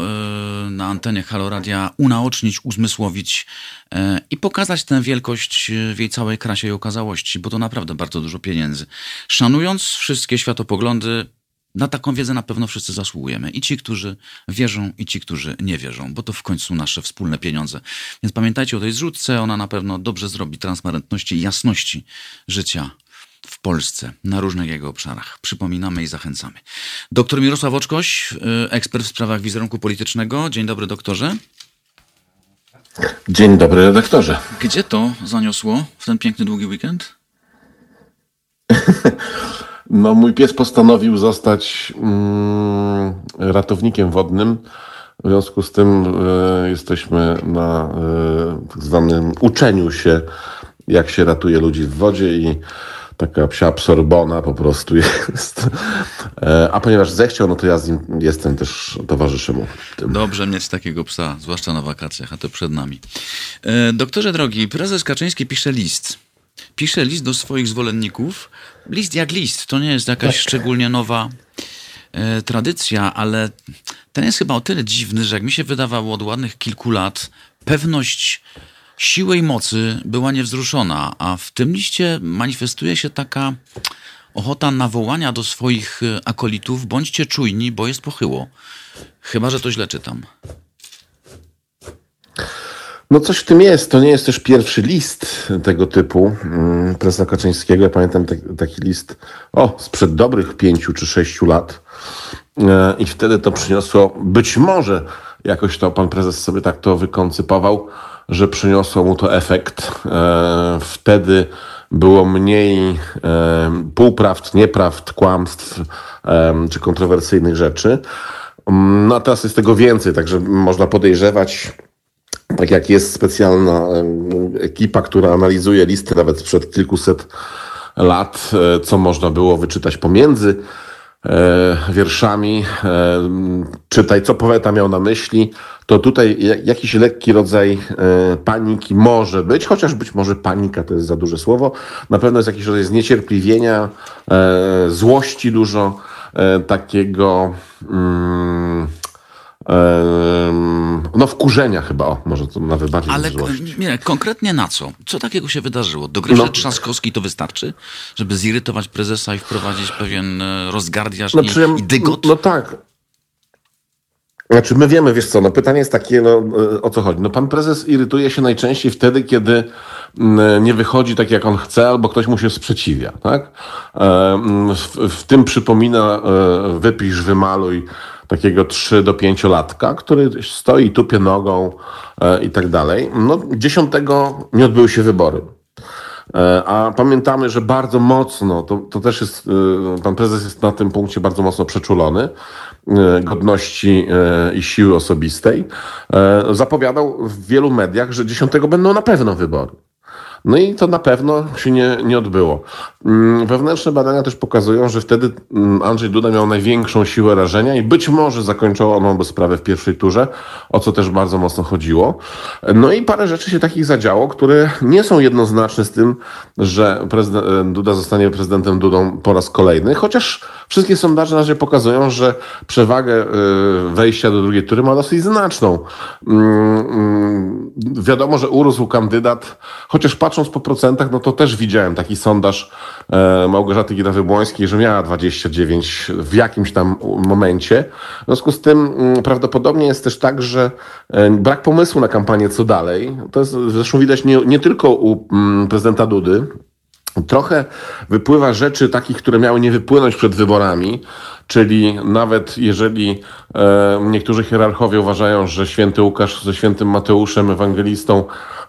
[SPEAKER 2] e, na antenie Halo Radia unaocznić, uzmysłowić e, i pokazać tę wielkość e, w jej całej krasie i okazałości, bo to naprawdę bardzo dużo pieniędzy. Szanując wszystkie światopoglądy, na taką wiedzę na pewno wszyscy zasługujemy. I ci, którzy wierzą, i ci, którzy nie wierzą, bo to w końcu nasze wspólne pieniądze. Więc pamiętajcie o tej zrzutce, ona na pewno dobrze zrobi transparentności i jasności życia w Polsce, na różnych jego obszarach. Przypominamy i zachęcamy. Doktor Mirosław Oczkoś, y, ekspert w sprawach wizerunku politycznego. Dzień dobry, doktorze.
[SPEAKER 4] Dzień dobry, redaktorze.
[SPEAKER 2] Gdzie to zaniosło w ten piękny, długi weekend?
[SPEAKER 4] No, mój pies postanowił zostać mm, ratownikiem wodnym. W związku z tym e, jesteśmy na e, tak zwanym uczeniu się, jak się ratuje ludzi w wodzie i taka psia absorbona po prostu jest. E, a ponieważ zechciał, no to ja z nim jestem też towarzyszem mu.
[SPEAKER 2] Dobrze mieć takiego psa, zwłaszcza na wakacjach, a to przed nami. Doktorze drogi, prezes Kaczyński pisze list. Pisze list do swoich zwolenników. List jak list, to nie jest jakaś szczególnie nowa e, tradycja, ale ten jest chyba o tyle dziwny, że jak mi się wydawało od ładnych kilku lat, pewność siłę i mocy była niewzruszona, a w tym liście manifestuje się taka ochota nawołania do swoich e, akolitów, bądźcie czujni, bo jest pochyło. Chyba, że to źle czytam.
[SPEAKER 4] No coś w tym jest. To nie jest też pierwszy list tego typu mm, prezesa Kaczyńskiego. Ja pamiętam taki list o, sprzed dobrych pięciu czy sześciu lat. E, I wtedy to przyniosło, być może jakoś to pan prezes sobie tak to wykoncypował, że przyniosło mu to efekt. E, wtedy było mniej półprawd, nieprawd, kłamstw czy kontrowersyjnych rzeczy. Mm, no a teraz jest tego więcej, także można podejrzewać, tak jak jest specjalna ekipa, która analizuje listy nawet sprzed kilkuset lat, e, co można było wyczytać pomiędzy e, wierszami, e, czytaj, co poeta miał na myśli, to tutaj jakiś lekki rodzaj paniki może być, chociaż być może panika to jest za duże słowo. Na pewno jest jakiś rodzaj zniecierpliwienia, złości dużo, takiego. Hmm, no wkurzenia chyba, o, może to nawet bardziej
[SPEAKER 2] Ale nie, konkretnie na co? Co takiego się wydarzyło? Do gry no. Trzaskowski to wystarczy, żeby zirytować prezesa i wprowadzić pewien e, rozgardiaż no, i, i dygot?
[SPEAKER 4] No tak. Znaczy my wiemy, wiesz co, no pytanie jest takie, no e, o co chodzi. No pan prezes irytuje się najczęściej wtedy, kiedy nie wychodzi tak, jak on chce, albo ktoś mu się sprzeciwia, tak? E, w, w tym przypomina wypisz, wymaluj takiego 3 do 5 latka, który stoi, tupie nogą e, i tak dalej. No, 10 nie odbyły się wybory. E, a pamiętamy, że bardzo mocno, to, to też jest, e, pan prezes jest na tym punkcie bardzo mocno przeczulony, godności i siły osobistej. Zapowiadał w wielu mediach, że 10 będą na pewno wybory. No i to na pewno się nie, nie odbyło. Mm, wewnętrzne badania też pokazują, że wtedy mm, Andrzej Duda miał największą siłę rażenia i być może zakończyło ono by sprawę w pierwszej turze, o co też bardzo mocno chodziło. No i parę rzeczy się takich zadziało, które nie są jednoznaczne z tym, że prezydent Duda zostanie prezydentem Dudą po raz kolejny, chociaż wszystkie sondaże na razie pokazują, że przewagę y, wejścia do drugiej tury ma dosyć znaczną. Mm, wiadomo, że urósł kandydat, chociaż patrząc po procentach, no to też widziałem taki sondaż e, Małgorzaty Gida-Wybłońskiej, że miała 29 w jakimś tam momencie. W związku z tym mm, prawdopodobnie jest też tak, że e, brak pomysłu na kampanię co dalej. To jest zresztą widać nie, nie tylko u mm, prezydenta Dudy, Trochę wypływa rzeczy takich, które miały nie wypłynąć przed wyborami, czyli nawet jeżeli e, niektórzy hierarchowie uważają, że święty Łukasz ze świętym Mateuszem, ewangelistą,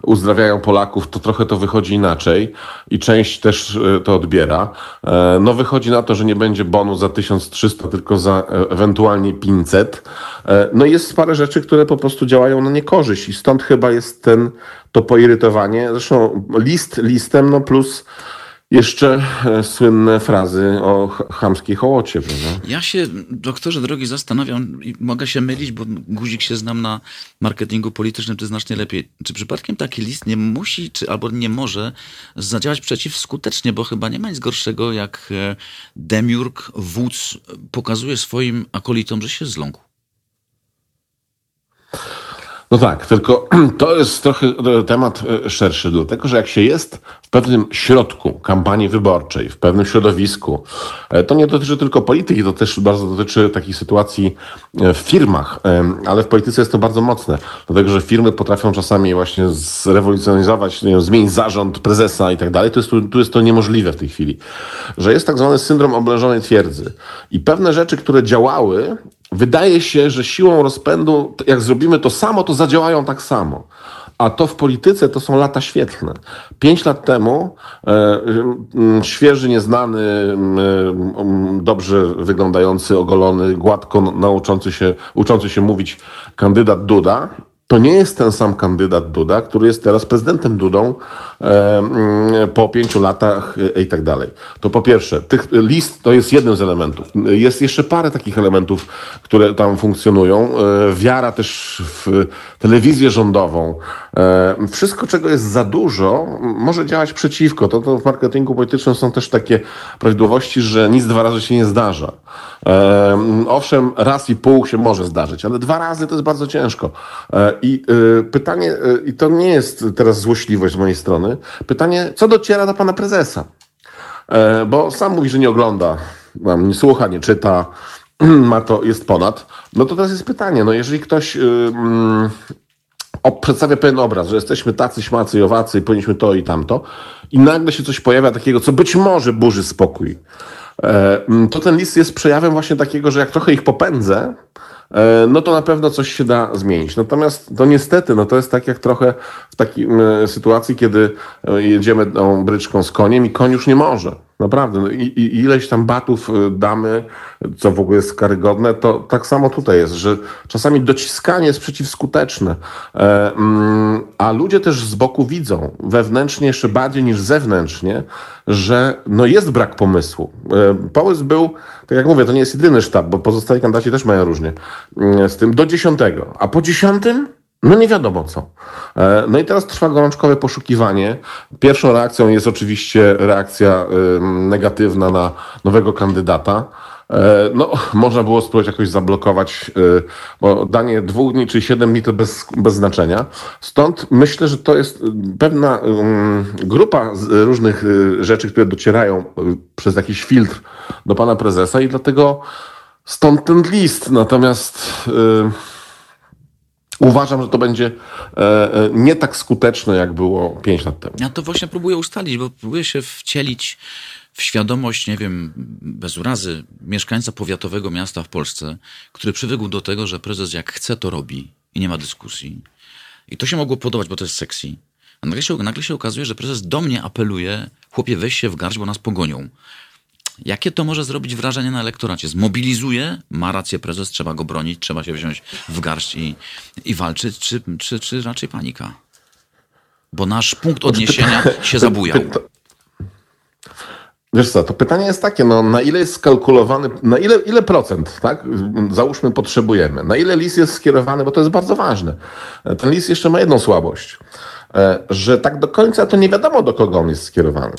[SPEAKER 4] uzdrawiają Polaków, to trochę to wychodzi inaczej i część też e, to odbiera. E, no wychodzi na to, że nie będzie bonu za 1300, tylko za e, ewentualnie 500. No jest parę rzeczy, które po prostu działają na niekorzyść i stąd chyba jest ten, to poirytowanie. Zresztą list listem, no plus jeszcze e, słynne frazy o chamskiej hołocie, prawda?
[SPEAKER 2] Ja się, doktorze drogi, zastanawiam i mogę się mylić, bo guzik się znam na marketingu politycznym, ty znacznie lepiej. Czy przypadkiem taki list nie musi, czy albo nie może zadziałać przeciwskutecznie, bo chyba nie ma nic gorszego, jak e, demiurg, wódz pokazuje swoim akolitom, że się zląkł.
[SPEAKER 4] No tak, tylko to jest trochę e, temat e, szerszy, dlatego że jak się jest w pewnym środku kampanii wyborczej, w pewnym środowisku, e, to nie dotyczy tylko polityki, to też bardzo dotyczy takich sytuacji w firmach, ale w polityce jest to bardzo mocne, dlatego że firmy potrafią czasami właśnie zrewolucjonizować, nie wiem, zmienić zarząd, prezesa i tak dalej. Tu jest, tu jest to niemożliwe w tej chwili, że jest tak zwany syndrom oblężonej twierdzy. I pewne rzeczy, które działały, wydaje się, że siłą rozpędu, jak zrobimy to samo, to zadziałają tak samo. A to w polityce to są lata świetlne. Pięć lat temu e, świeży, nieznany, e, dobrze wyglądający, ogolony, gładko nauczący się, uczący się mówić kandydat Duda, to nie jest ten sam kandydat Duda, który jest teraz prezydentem Dudą po pięciu latach i tak dalej. To po pierwsze, tych list to jest jeden z elementów. Jest jeszcze parę takich elementów, które tam funkcjonują. Wiara też w telewizję rządową. Wszystko, czego jest za dużo, może działać przeciwko. To, to w marketingu politycznym są też takie prawidłowości, że nic dwa razy się nie zdarza. Owszem, raz i pół się może zdarzyć, ale dwa razy to jest bardzo ciężko. E, I e, pytanie, e, i to nie jest teraz złośliwość z mojej strony, pytanie, co dociera do pana prezesa? Bo sam mówi, że nie ogląda, nie słucha, nie czyta, ma to, jest ponad. No to teraz jest pytanie, no jeżeli ktoś mm, przedstawia pewien obraz, że jesteśmy tacy, śmacy i owacy i powinniśmy to i tamto i nagle się coś pojawia takiego, co być może burzy spokój, mm, to ten list jest przejawem właśnie takiego, że jak trochę ich popędzę, E, no to na pewno coś się da zmienić. Natomiast to niestety, no to jest tak jak trochę w takiej sytuacji, kiedy e, jedziemy tą bryczką z koniem i koń już nie może. Naprawdę. No i, i, ileś tam batów y, damy, co w ogóle jest karygodne, to tak samo tutaj jest, że czasami dociskanie jest przeciwskuteczne, e, mm, a ludzie też z boku widzą, wewnętrznie jeszcze bardziej niż zewnętrznie, że no jest brak pomysłu. E, pomysł był, tak jak mówię, to nie jest jedyny sztab, bo pozostali kandydaci też mają różnie mm, z tym, do dziesiątego. A po dziesiątym no nie wiadomo co. E, no i teraz trwa gorączkowe poszukiwanie. Pierwszą reakcją jest oczywiście reakcja negatywna na nowego kandydata. E, no, można było spróbować jakoś zablokować, e, bo danie dwóch dni czy siedem dni to bez, bez znaczenia. Stąd myślę, że to jest pewna grupa różnych rzeczy, które docierają przez jakiś filtr do pana prezesa i dlatego stąd ten list. Natomiast Uważam, że to będzie e, e, nie tak skuteczne, jak było 5 lat temu.
[SPEAKER 2] Ja to właśnie próbuję ustalić, bo próbuję się wcielić w świadomość, nie wiem, bez urazy, mieszkańca powiatowego miasta w Polsce, który przywykł do tego, że prezes jak chce, to robi i nie ma dyskusji. I to się mogło podobać, bo to jest sexy. A nagle się, nagle się okazuje, że prezes do mnie apeluje, chłopie, weź się w garść, bo nas pogonią. Jakie to może zrobić wrażenie na elektoracie? Zmobilizuje, ma rację prezes, trzeba go bronić, trzeba się wziąć w garść i, i walczyć, czy, czy, czy raczej panika? Bo nasz punkt odniesienia się zabujał.
[SPEAKER 4] Wiesz co, to pytanie jest takie, no na ile jest skalkulowany, na ile, ile procent, tak, załóżmy potrzebujemy, na ile list jest skierowany, bo to jest bardzo ważne. Ten list jeszcze ma jedną słabość, e, że tak do końca to nie wiadomo do kogo on jest skierowany.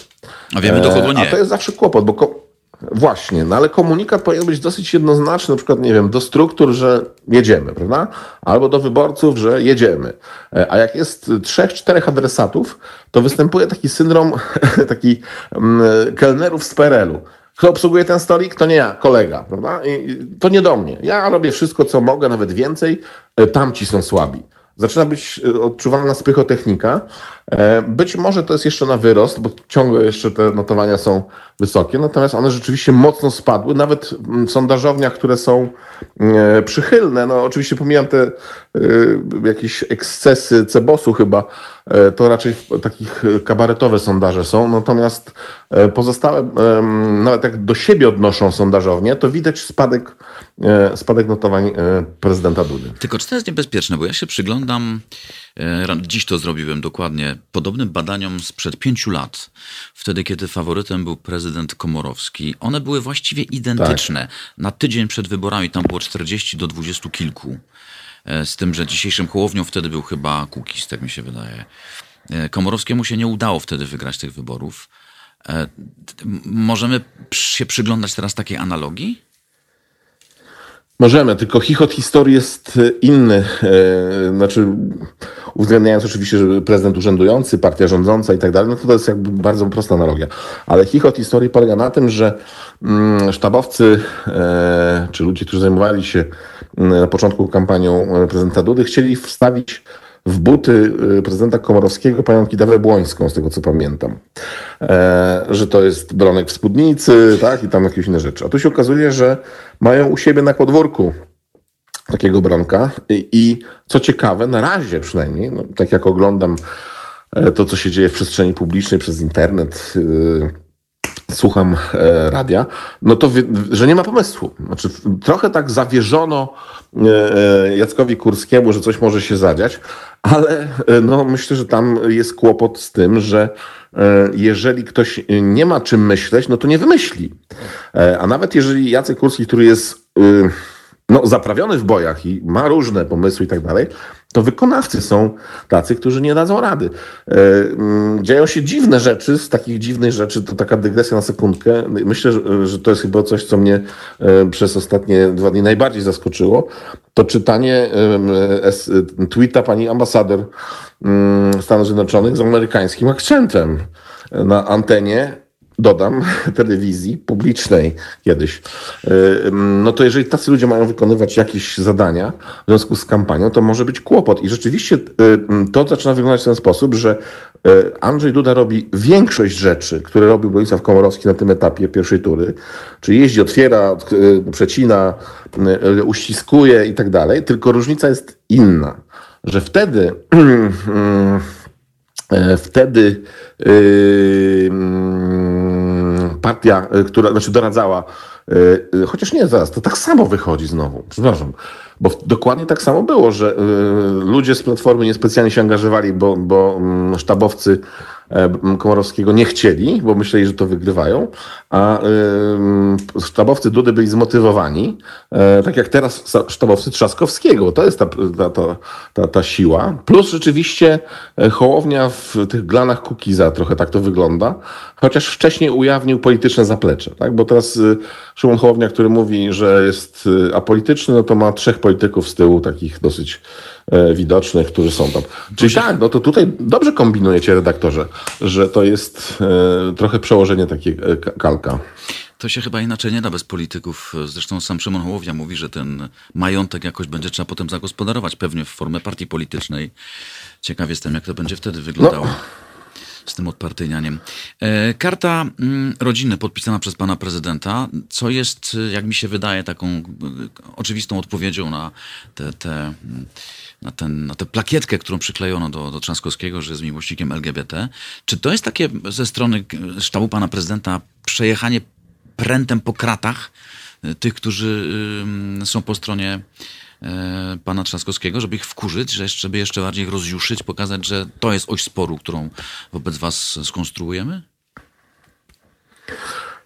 [SPEAKER 2] A wiemy do kogo e, nie.
[SPEAKER 4] A to jest zawsze kłopot, bo Właśnie, no ale komunikat powinien być dosyć jednoznaczny, na przykład, nie wiem, do struktur, że jedziemy, prawda? Albo do wyborców, że jedziemy. E, a jak jest trzech, czterech adresatów, to występuje taki syndrom, taki mm, kelnerów z PRL-u. Kto obsługuje ten stolik? To nie ja, kolega, prawda? I to nie do mnie. Ja robię wszystko, co mogę, nawet więcej. E, tamci są słabi zaczyna być e, odczuwalna spychotechnika. E, być może to jest jeszcze na wyrost, bo ciągle jeszcze te notowania są wysokie, natomiast one rzeczywiście mocno spadły, nawet w sondażowniach, które są e, przychylne. No oczywiście pomijam te jakieś ekscesy Cebosu chyba, to raczej takich kabaretowe sondaże są, natomiast pozostałe, nawet jak do siebie odnoszą sondażownie, to widać spadek, spadek notowań prezydenta Dudy.
[SPEAKER 2] Tylko czy to jest niebezpieczne, bo ja się przyglądam E, dziś to zrobiłem dokładnie. Podobnym badaniom sprzed pięciu lat, wtedy kiedy faworytem był prezydent Komorowski, one były właściwie identyczne. Tak. Na tydzień przed wyborami tam było 40 do 20 kilku. E, z tym, że dzisiejszym Hołownią wtedy był chyba Kukis, tak mi się wydaje. E, Komorowskiemu się nie udało wtedy wygrać tych wyborów. Możemy się przyglądać teraz takiej analogii?
[SPEAKER 4] Możemy, tylko chichot historii jest e, inny. E, znaczy, uwzględniając oczywiście, że prezydent urzędujący, partia rządząca i tak dalej, no to to jest jakby bardzo prosta analogia. Ale chichot historii polega na tym, że mm, sztabowcy, e, czy ludzie, którzy zajmowali się mm, na początku kampanią prezydenta Dudy, chcieli wstawić w buty y, prezydenta Komorowskiego panią Kidawę Błońską, z tego co pamiętam. E, że to jest bronek w spódnicy, tak, i tam jakieś inne rzeczy. A tu się okazuje, że mają u siebie na podwórku takiego bronka i, i co ciekawe, na razie przynajmniej, no, tak jak oglądam e, to, co się dzieje w przestrzeni publicznej przez internet, y, słucham e, radia, no to że nie ma pomysłu. Znaczy, trochę tak zawierzono e, Jackowi Kurskiemu, że coś może się zadziać, ale no, myślę, że tam jest kłopot z tym, że jeżeli ktoś nie ma czym myśleć, no to nie wymyśli. A nawet jeżeli Jacek Kurski, który jest no, zaprawiony w bojach i ma różne pomysły i tak dalej, to wykonawcy są tacy, którzy nie dadzą rady. E, mm, dzieją się dziwne rzeczy, z takich dziwnych rzeczy, to taka dygresja na sekundkę. Myślę, że to jest chyba coś, co mnie e, przez ostatnie dwa dni najbardziej zaskoczyło. To czytanie e, tweeta pani ambasador mm, Stanów Zjednoczonych z amerykańskim akcentem na antenie dodam, telewizji publicznej kiedyś, y, no to jeżeli tacy ludzie mają wykonywać jakieś zadania w związku z kampanią, to może być kłopot. I rzeczywiście y, to zaczyna wyglądać w ten sposób, że y, Andrzej Duda robi większość rzeczy, które robił Bronisław Komorowski na tym etapie pierwszej tury, czyli jeździ, otwiera, przecina, uściskuje i tak dalej, tylko różnica jest inna, że wtedy wtedy yy, partia, y, która znaczy doradzała, y, y, chociaż nie zaraz, to tak samo wychodzi znowu, przepraszam, bo dokładnie tak samo było, że ludzie z Platformy niespecjalnie się angażowali, bo, bo mm, sztabowcy E, Komorowskiego nie chcieli, bo myśleli, że to wygrywają, a sztabowcy Dudy byli zmotywowani, e, tak jak teraz sztabowcy Trzaskowskiego. To jest ta, ta, ta, ta siła. Plus rzeczywiście e, Hołownia w tych glanach Kukiza, trochę tak to wygląda, chociaż wcześniej ujawnił polityczne zaplecze, tak? bo teraz Szymon Hołownia, który mówi, że jest apolityczny, no to ma trzech polityków z tyłu, takich dosyć E, widocznych, którzy są tam. Czyli tak, no to tutaj dobrze kombinujecie, redaktorze, że to jest e, trochę przełożenie takie e, kalka.
[SPEAKER 2] To się chyba inaczej nie da bez polityków. Zresztą sam Szymon Hołownia mówi, że ten majątek jakoś będzie trzeba potem zagospodarować, pewnie w formę partii politycznej. Ciekaw jestem, jak to będzie wtedy wyglądało. No z tym odpartyjnianiem. E, karta mm, rodziny podpisana przez pana prezydenta, co jest, jak mi się wydaje, taką e, oczywistą odpowiedzią na te, te mm, na, ten, na tę plakietkę, którą przyklejono do, do Trzaskowskiego, że jest miłośnikiem LGBT. Czy to jest takie ze strony sztabu pana prezydenta przejechanie prętem po kratach e, tych, którzy są po stronie E, pana Trzaskowskiego, żeby ich wkurzyć, żeby jeszcze bardziej ich rozjuszyć, pokazać, że to jest oś sporu, którą wobec was skonstruujemy?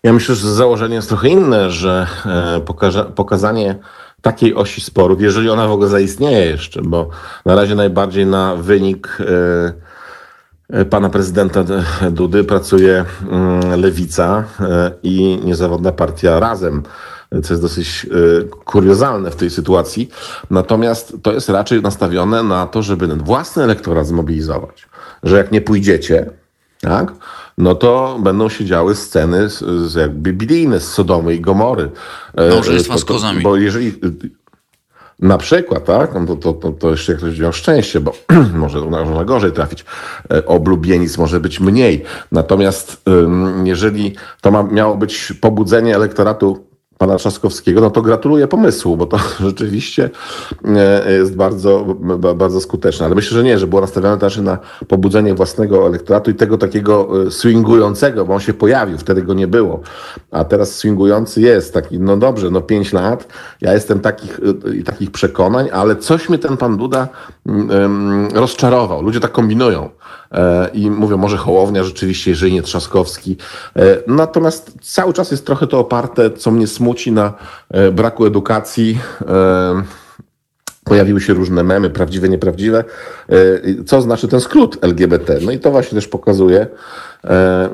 [SPEAKER 4] Ja myślę, że założenie jest trochę inne, że e, pokaże, pokazanie takiej osi sporów, jeżeli ona w ogóle zaistnieje jeszcze, bo na razie najbardziej na wynik e, pana prezydenta Dudy pracuje mm, Lewica i niezawodna partia Razem co jest dosyć y, kuriozalne w tej sytuacji. Natomiast to jest raczej nastawione na to, żeby ten własny elektorat zmobilizować. Że jak nie pójdziecie, tak, no to będą się działy sceny z, z jakby biblijne z Sodomy i Gomory.
[SPEAKER 2] E, Małżeństwa z kozami.
[SPEAKER 4] Bo jeżeli na przykład, tak, no to, to, to, to jeszcze ktoś miał szczęście, bo może można gorzej trafić. E, oblubienic może być mniej. Natomiast jeżeli to ma, miało być pobudzenie elektoratu pana Trzaskowskiego, no to gratuluję pomysłu, bo to rzeczywiście e, jest bardzo, bardzo skuteczne. Ale myślę, że nie, że było nastawione też na pobudzenie własnego elektoratu i tego takiego e, swingującego, bo on się pojawił, wtedy go nie było. A teraz swingujący jest taki, no dobrze, no pięć lat, ja jestem takich, e, takich przekonań, ale coś mnie ten pan Duda um, rozczarował. Ludzie tak kombinują. I mówią, może Hołownia rzeczywiście, jeżeli nie Trzaskowski. Natomiast cały czas jest trochę to oparte, co mnie smuci na e, braku edukacji. Pojawiły się różne memy, prawdziwe, nieprawdziwe. Co znaczy ten skrót LGBT? No i to właśnie też pokazuje,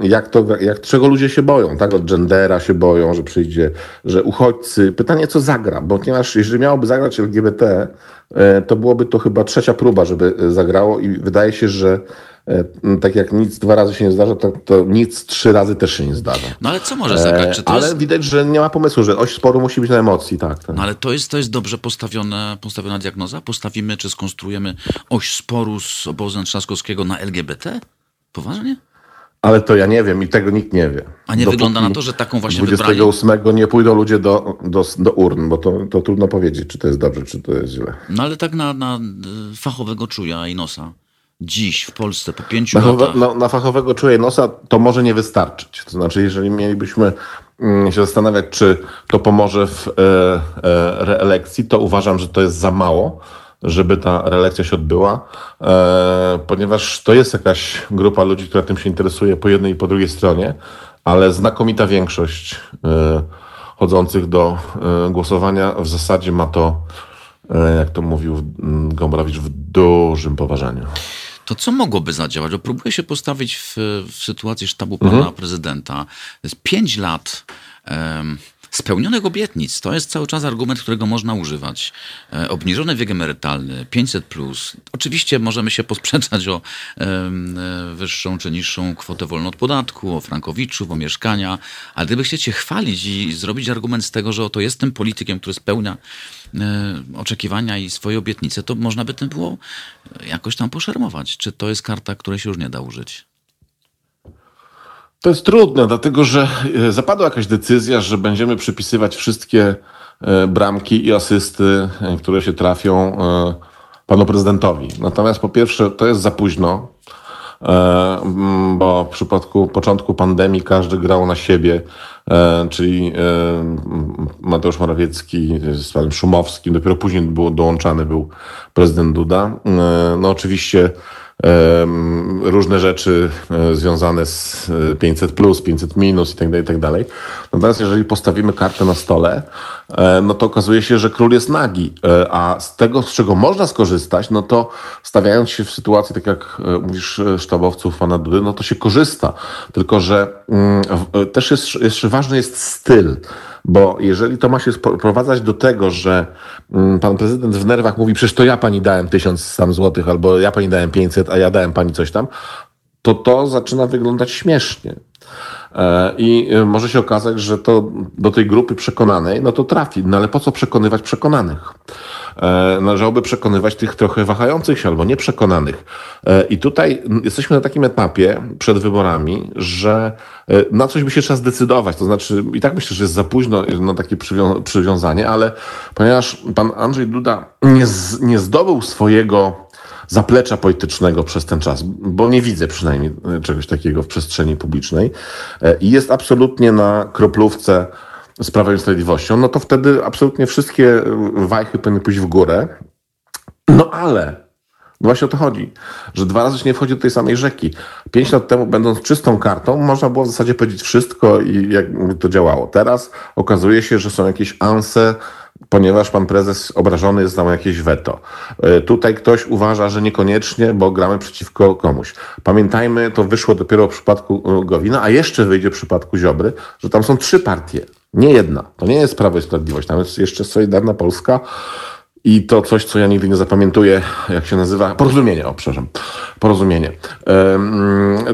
[SPEAKER 4] jak to, jak, czego ludzie się boją, tak? Od gendera się boją, że przyjdzie, że uchodźcy. Pytanie, co zagra, bo ponieważ jeżeli miałoby zagrać LGBT, to byłoby to chyba trzecia próba, żeby zagrało i wydaje się, że E, tak jak nic dwa razy się nie zdarza, to, to nic trzy razy też się nie zdarza.
[SPEAKER 2] No ale co może zagrać?
[SPEAKER 4] ale jest... widać, że nie ma pomysłu, że oś sporu musi być na emocji, tak. tak.
[SPEAKER 2] No ale to jest, to jest dobrze postawione, postawiona diagnoza? Postawimy, czy skonstruujemy oś sporu z obozem Trzaskowskiego na LGBT? Poważnie?
[SPEAKER 4] Ale to ja nie wiem i tego nikt nie wie.
[SPEAKER 2] A nie Dopóki wygląda na to, że taką właśnie
[SPEAKER 4] 28 wybrali? nie pójdą ludzie do, do, do urn, bo to, to trudno powiedzieć, czy to jest dobrze, czy to jest źle.
[SPEAKER 2] No ale tak na, na fachowego czuja i nosa dziś w Polsce po pięciu
[SPEAKER 4] na,
[SPEAKER 2] latach?
[SPEAKER 4] Na, na fachowego czuję nosa to może nie wystarczyć. To znaczy, jeżeli mielibyśmy mm, się zastanawiać, czy to pomoże w e, e, reelekcji, to uważam, że to jest za mało, żeby ta reelekcja się odbyła, e, ponieważ to jest jakaś grupa ludzi, która tym się interesuje po jednej i po drugiej stronie, ale znakomita większość e, chodzących do e, głosowania w zasadzie ma to, e, jak to mówił mm, Gombrowicz, w dużym poważaniu.
[SPEAKER 2] To co mogłoby zadziałać? Bo próbuję się postawić w, w sytuacji sztabu pana
[SPEAKER 4] Mhm.
[SPEAKER 2] prezydenta. To jest pięć lat em, spełnionych obietnic. To jest cały czas argument, którego można używać. E, obniżony wiek emerytalny, 500 plus. Oczywiście możemy się posprzeczać o e, wyższą czy niższą kwotę wolną od podatku, o frankowiczów, o mieszkania, ale gdyby chcieć się chwalić i zrobić argument z tego, że oto jestem politykiem, który spełnia e, oczekiwania i swoje obietnice, to można by tym było jakoś tam poszermować. Czy to jest karta, której się już nie da użyć?
[SPEAKER 4] To jest trudne, dlatego że e, zapadła jakaś decyzja, że będziemy przypisywać wszystkie e, bramki i asysty, e, które się trafią panu prezydentowi. Natomiast po pierwsze, to jest za późno, bo w przypadku początku pandemii każdy grał na siebie, czyli Mateusz Morawiecki z panem Szumowskim, dopiero później był dołączany był prezydent Duda. No oczywiście różne rzeczy e, związane z e, 500 plus, 500 minus i tak dalej, i tak. Natomiast jeżeli postawimy kartę na stole, e, no to okazuje się, że król jest nagi, E, a z tego, z czego można skorzystać, no to stawiając się w sytuacji, tak jak e, mówisz, e, sztabowców pana Dudy, no to się korzysta. Tylko, że mm, e, też jest, jeszcze ważny jest styl. Bo jeżeli to ma się sprowadzać do tego, że mm, pan prezydent w nerwach mówi, przecież to ja pani dałem tysiąc sam złotych, albo ja pani dałem 500, a ja dałem pani coś tam, to to zaczyna wyglądać śmiesznie. E, I e, może się okazać, że to do tej grupy przekonanej, no to trafi. No ale po co przekonywać przekonanych? E, Należałoby przekonywać tych trochę wahających się albo nieprzekonanych. I tutaj jesteśmy na takim etapie przed wyborami, że na coś by się trzeba zdecydować. To znaczy, i tak myślę, że jest za późno na takie przywią- przywiązanie, ale ponieważ pan Andrzej Duda nie, nie zdobył swojego zaplecza politycznego przez ten czas, bo nie widzę przynajmniej e, czegoś takiego w przestrzeni publicznej e, i jest absolutnie na kroplówce z Prawem i Sprawiedliwością, no to wtedy absolutnie wszystkie e, wajchy powinny pójść w górę. No ale no właśnie o to chodzi, że dwa razy się nie wchodzi do tej samej rzeki. Pięć lat temu, będąc czystą kartą, można było w zasadzie powiedzieć wszystko i jak to działało. Teraz okazuje się, że są jakieś anse, ponieważ pan prezes obrażony jest na jakieś weto. E, Tutaj ktoś uważa, że niekoniecznie, bo gramy przeciwko komuś. Pamiętajmy, to wyszło dopiero w przypadku e, Gowina, a jeszcze wyjdzie w przypadku Ziobry, że tam są trzy partie, nie jedna. To nie jest Prawo i Sprawiedliwość, tam jest jeszcze Solidarna Polska, i to coś, co ja nigdy nie zapamiętuję, jak się nazywa, porozumienie, o przepraszam, porozumienie.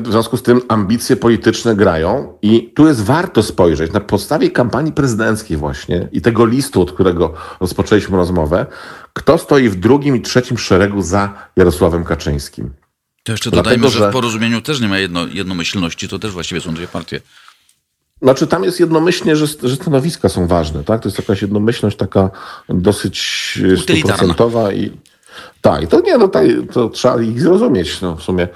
[SPEAKER 4] W związku z tym ambicje polityczne grają i tu jest warto spojrzeć na podstawie kampanii prezydenckiej właśnie i tego listu, od którego rozpoczęliśmy rozmowę, kto stoi w drugim i trzecim szeregu za Jarosławem Kaczyńskim.
[SPEAKER 2] To jeszcze
[SPEAKER 4] Dlatego,
[SPEAKER 2] dodajmy, że
[SPEAKER 4] że-
[SPEAKER 2] w porozumieniu też nie ma jedno, jednomyślności, to też właściwie są dwie partie.
[SPEAKER 4] Znaczy tam jest jednomyślnie, że, że stanowiska są ważne, tak? To jest jakaś jednomyślność taka dosyć e, stuprocentowa i tak, to nie, no tak, to trzeba ich zrozumieć, no w sumie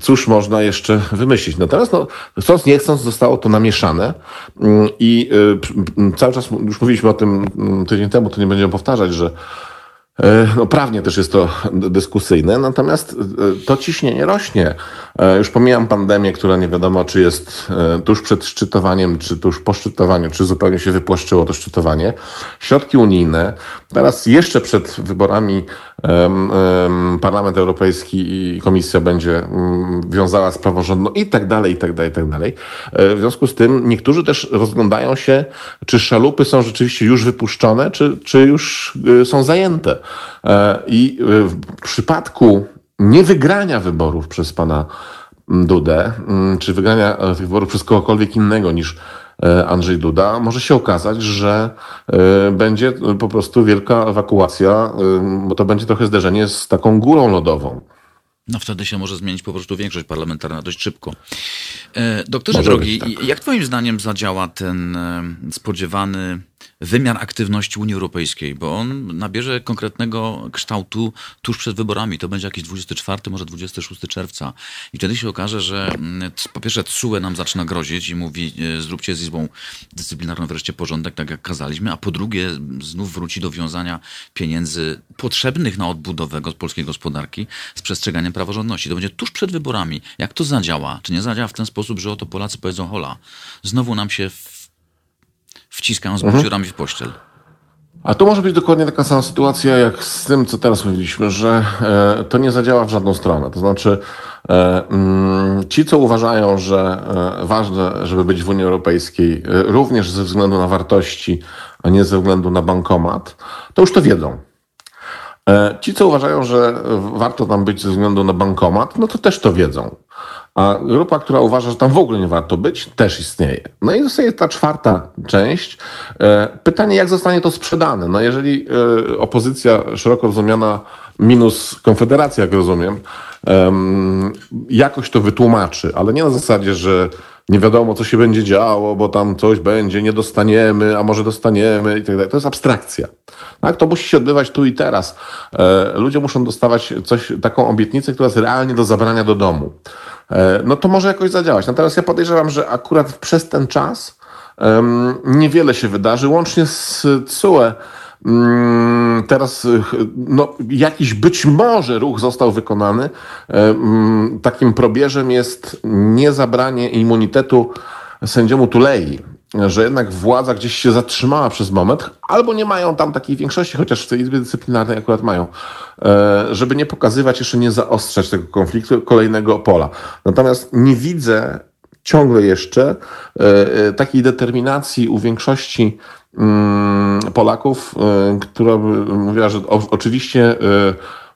[SPEAKER 4] cóż można jeszcze wymyślić. Natomiast no, chcąc nie chcąc zostało to namieszane mm, i m, cały czas już mówiliśmy o tym mm, tydzień temu, to nie będziemy powtarzać, że E, No, prawnie też jest to dyskusyjne, natomiast e, to ciśnienie rośnie. E, Już pomijam pandemię, która nie wiadomo, czy jest e, tuż przed szczytowaniem, czy tuż po szczytowaniu, czy zupełnie się wypłaszczyło to szczytowanie. Środki unijne, teraz jeszcze przed wyborami Parlament Europejski i Komisja będzie mm, wiązała z praworządną i tak dalej, i tak dalej, i tak dalej. E, W związku z tym niektórzy też rozglądają się, czy szalupy są rzeczywiście już wypuszczone, czy, czy już y, są zajęte. E, I y, w przypadku niewygrania wyborów przez pana mm, Dudę, mm, czy wygrania e, tych wyborów przez kogokolwiek innego niż e, Andrzej Duda, może się okazać, że e, będzie po prostu wielka ewakuacja, bo to będzie trochę zderzenie z taką górą lodową.
[SPEAKER 2] No wtedy się może zmienić po prostu większość parlamentarna dość szybko. E, Doktorze
[SPEAKER 4] Może
[SPEAKER 2] drogi,
[SPEAKER 4] tak.
[SPEAKER 2] jak twoim zdaniem zadziała ten e, spodziewany wymiar aktywności Unii Europejskiej, bo on nabierze konkretnego kształtu tuż przed wyborami. To będzie jakiś 24, może 26 czerwca. I wtedy się okaże, że mm, po pierwsze TSUE nam zaczyna grozić i mówi, e, zróbcie z Izbą Dyscyplinarną wreszcie porządek, tak jak kazaliśmy, a po drugie znów wróci do wiązania pieniędzy potrzebnych na odbudowę polskiej gospodarki z przestrzeganiem praworządności. To będzie tuż przed wyborami. Jak to zadziała? Czy nie zadziała w ten sposób, że oto Polacy powiedzą hola, znowu nam się wciskają z buciorami w pościel.
[SPEAKER 4] A tu może być dokładnie taka sama sytuacja jak z tym, co teraz mówiliśmy, że e, to nie zadziała w żadną stronę. To znaczy, e, mm, ci, co uważają, że e, ważne, żeby być w Unii Europejskiej, e, również ze względu na wartości, a nie ze względu na bankomat, to już to wiedzą. E, ci, co uważają, że warto tam być ze względu na bankomat, no to też to wiedzą. A grupa, która uważa, że tam w ogóle nie warto być, też istnieje. No i zostaje ta czwarta część. E, pytanie, jak zostanie to sprzedane? No jeżeli e, opozycja szeroko rozumiana minus Konfederacja, jak rozumiem, jakoś to wytłumaczy, ale nie na zasadzie, że nie wiadomo, co się będzie działo, bo tam coś będzie, nie dostaniemy, a może dostaniemy i tak dalej. To jest abstrakcja. Tak? To musi się odbywać tu i teraz. E, ludzie muszą dostawać coś, taką obietnicę, która jest realnie do zabrania do domu. E, no to może jakoś zadziałać. Natomiast ja podejrzewam, że akurat przez ten czas um, niewiele się wydarzy, łącznie z CUE. Um, teraz no, jakiś być może ruch został wykonany. Um, takim probierzem jest niezabranie immunitetu sędziemu Tulei że jednak władza gdzieś się zatrzymała przez moment, albo nie mają tam takiej większości, chociaż w tej Izbie Dyscyplinarnej akurat mają, e, żeby nie pokazywać, jeszcze nie zaostrzać tego konfliktu kolejnego pola. Natomiast nie widzę ciągle jeszcze e, e, takiej determinacji u większości mm, Polaków, która mówiła, że oczywiście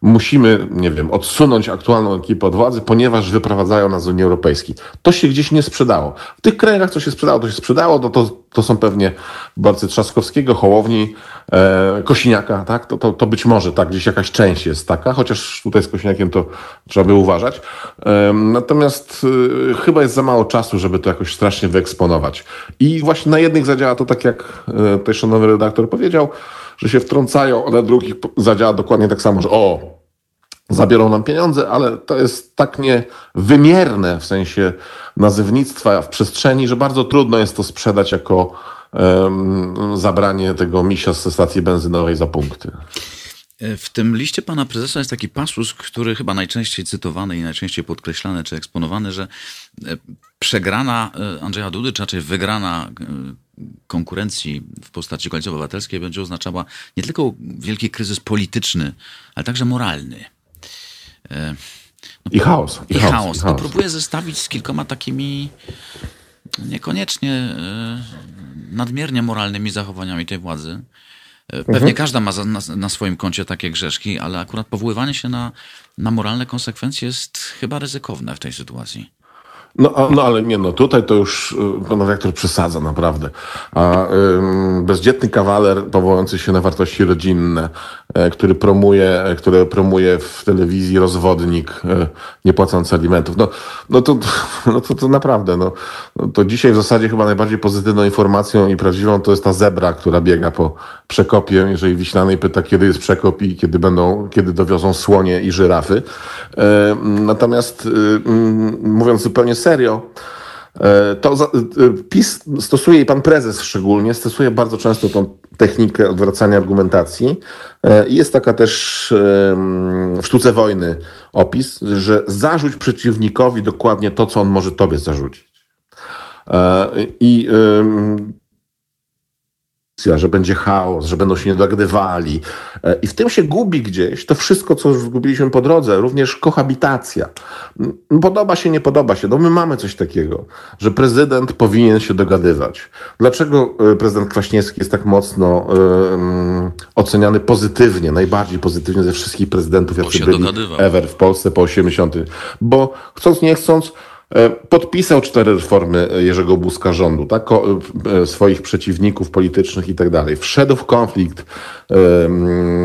[SPEAKER 4] musimy, nie wiem, odsunąć aktualną ekipę od władzy, ponieważ wyprowadzają nas z Unii Europejskiej. To się gdzieś nie sprzedało. W tych krajach, co się sprzedało, to się sprzedało, to, to, to są pewnie Borcy Trzaskowskiego, Hołowni, e, Kosiniaka, tak? To, to, to być może tak, gdzieś jakaś część jest taka, chociaż tutaj z Kosiniakiem to trzeba by uważać. E, natomiast e, chyba jest za mało czasu, żeby to jakoś strasznie wyeksponować. I właśnie na jednych zadziała to tak, jak e, tutaj szanowny redaktor powiedział, że się wtrącają, a na drugich zadziała dokładnie tak samo, że o, zabiorą nam pieniądze, ale to jest tak niewymierne w sensie nazywnictwa w przestrzeni, że bardzo trudno jest to sprzedać jako um, zabranie tego misia ze stacji benzynowej za punkty.
[SPEAKER 2] W tym liście pana prezesa jest taki pasus, który chyba najczęściej cytowany i najczęściej podkreślany czy eksponowany, że e, przegrana e, Andrzeja Dudy, czy raczej wygrana e, konkurencji w postaci Koalicji Obywatelskiej będzie oznaczała nie tylko wielki kryzys polityczny, ale także moralny.
[SPEAKER 4] No, I chaos.
[SPEAKER 2] I, i chaos. chaos. I chaos. próbuję zestawić z kilkoma takimi niekoniecznie nadmiernie moralnymi zachowaniami tej władzy. Pewnie mhm. każda ma na, na, swoim koncie takie grzeszki, ale akurat powoływanie się na, na moralne konsekwencje jest chyba ryzykowne w tej sytuacji.
[SPEAKER 4] No, no ale nie, no tutaj to już y, pan rektor przesadza naprawdę. A ym, bezdzietny kawaler powołujący się na wartości rodzinne, e, który promuje, e, które promuje w telewizji rozwodnik, e, nie alimentów. No, no, to, no to, to naprawdę, no, no, to dzisiaj w zasadzie chyba najbardziej pozytywną informacją i prawdziwą to jest ta zebra, która biega po przekopie, jeżeli Wiślanej pyta, kiedy jest przekop i kiedy będą, kiedy dowiozą słonie i żyrafy. E, natomiast y, mm, mówiąc zupełnie serio, e, to e, PiS stosuje i pan prezes szczególnie stosuje bardzo często tą technikę odwracania argumentacji. I jest taka też w sztuce wojny opis, że zarzuć przeciwnikowi dokładnie to, co on może tobie zarzucić. I że będzie chaos, że będą się nie dogadywali. E, I w tym się gubi gdzieś to wszystko, co już zgubiliśmy po drodze, również kohabitacja. Podoba się, nie podoba się. No my mamy coś takiego, że prezydent powinien się dogadywać. Dlaczego e, prezydent Kwaśniewski jest tak mocno um, oceniany pozytywnie, najbardziej pozytywnie ze wszystkich prezydentów, jacy byli ever w Polsce po 80. Bo chcąc, nie chcąc, podpisał cztery reformy Jerzego Buzka rządu, tak? E, swoich przeciwników politycznych i tak dalej. Wszedł w konflikt,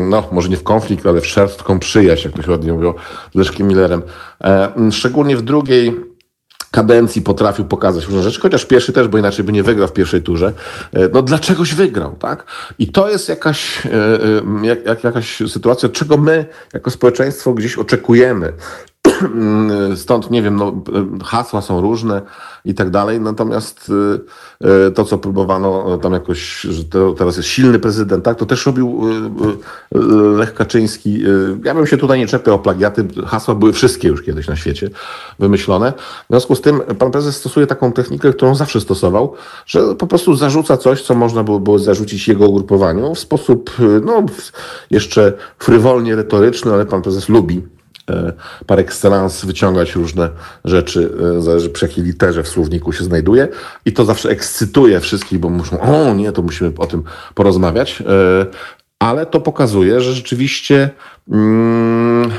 [SPEAKER 4] no może nie w konflikt, ale w taką przyjaźń, jak to się ładnie mówiło, z Leszkiem Millerem. E, szczególnie w drugiej kadencji potrafił pokazać różne rzeczy, chociaż pierwszy też, bo inaczej by nie wygrał w pierwszej turze. No dlaczegoś wygrał, tak? I to jest jakaś, jak, jak, jakaś sytuacja, czego my jako społeczeństwo gdzieś oczekujemy. Stąd, nie wiem, no, hasła są różne i tak dalej, natomiast y, y, to, co próbowano tam jakoś, że to teraz jest silny prezydent, tak, to też robił y, Lech Kaczyński. Ja bym się tutaj nie czepiał o plagiaty, hasła były wszystkie już kiedyś na świecie wymyślone. W związku z tym pan prezes stosuje taką technikę, którą zawsze stosował, że po prostu zarzuca coś, co można było, było zarzucić jego ugrupowaniu w sposób, no, jeszcze frywolnie retoryczny, ale pan prezes lubi E, par excellence wyciągać różne rzeczy, e, zależy przy jakiej literze w słowniku się znajduje. I to zawsze ekscytuje wszystkich, bo muszą, o nie, to musimy o tym porozmawiać, e, ale to pokazuje, że rzeczywiście mm,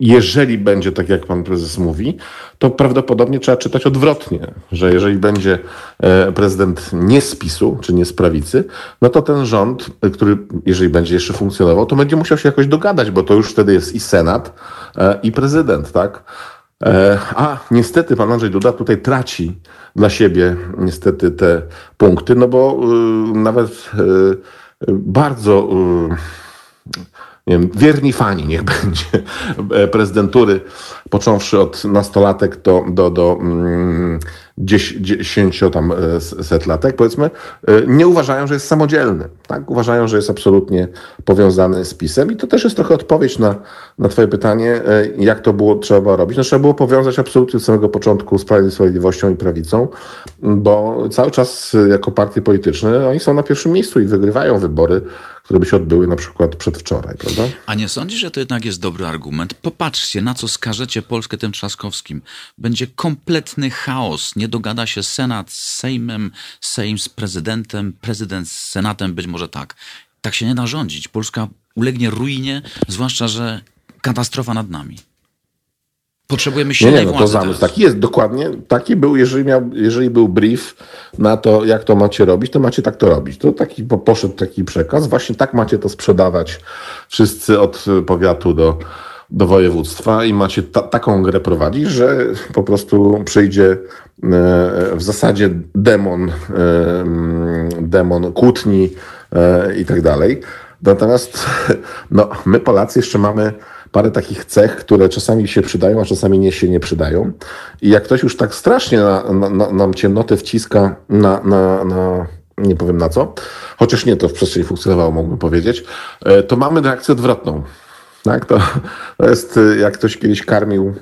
[SPEAKER 4] jeżeli będzie tak, jak pan prezes mówi, to prawdopodobnie trzeba czytać odwrotnie, że jeżeli będzie e, prezydent nie z PiSu, czy nie z prawicy, no to ten rząd, który jeżeli będzie jeszcze funkcjonował, to będzie musiał się jakoś dogadać, bo to już wtedy jest i Senat, e, i prezydent, tak? E, a niestety pan Andrzej Duda tutaj traci dla siebie niestety te punkty, no bo nawet bardzo nie wiem, wierni fani niech będzie e, prezydentury, począwszy od nastolatek do, do, do mm, dziesięcio tam e, setlatek, powiedzmy, e, nie uważają, że jest samodzielny. Tak? Uważają, że jest absolutnie powiązany z PiSem i to też jest trochę odpowiedź na, na twoje pytanie, jak to było trzeba robić. No, trzeba było powiązać absolutnie od samego początku z Prawem i Sprawiedliwością i Prawicą, bo cały czas jako partie polityczne oni są na pierwszym miejscu i wygrywają wybory, które by się odbyły na przykład przedwczoraj, prawda?
[SPEAKER 2] A nie sądzisz, że to jednak jest dobry argument? Popatrzcie, na co skażecie Polskę tym Trzaskowskim. Będzie kompletny chaos. Nie dogada się Senat z Sejmem, Sejm z prezydentem, prezydent z Senatem, być może tak. Tak się nie da rządzić. Polska ulegnie ruinie, zwłaszcza, że katastrofa nad nami. Potrzebujemy silnej nie, nie, no
[SPEAKER 4] to zamysł taki jest, dokładnie. Taki był, jeżeli, miał, jeżeli był brief na to, jak to macie robić, to macie tak to robić. To taki poszedł taki przekaz. Właśnie tak macie to sprzedawać wszyscy od powiatu do, do województwa i macie ta, taką grę prowadzić, że po prostu przyjdzie e, w zasadzie demon, e, demon kłótni e, i tak dalej. Natomiast no, my Polacy jeszcze mamy parę takich cech, które czasami się przydają, a czasami nie się nie przydają. I jak ktoś już tak strasznie na, na, na, nam ciemnotę wciska na, na, na nie powiem na co, chociaż nie to w przestrzeni funkcjonowało, mógłbym powiedzieć, to mamy reakcję odwrotną. Tak? To, to jest, e, jak ktoś kiedyś karmił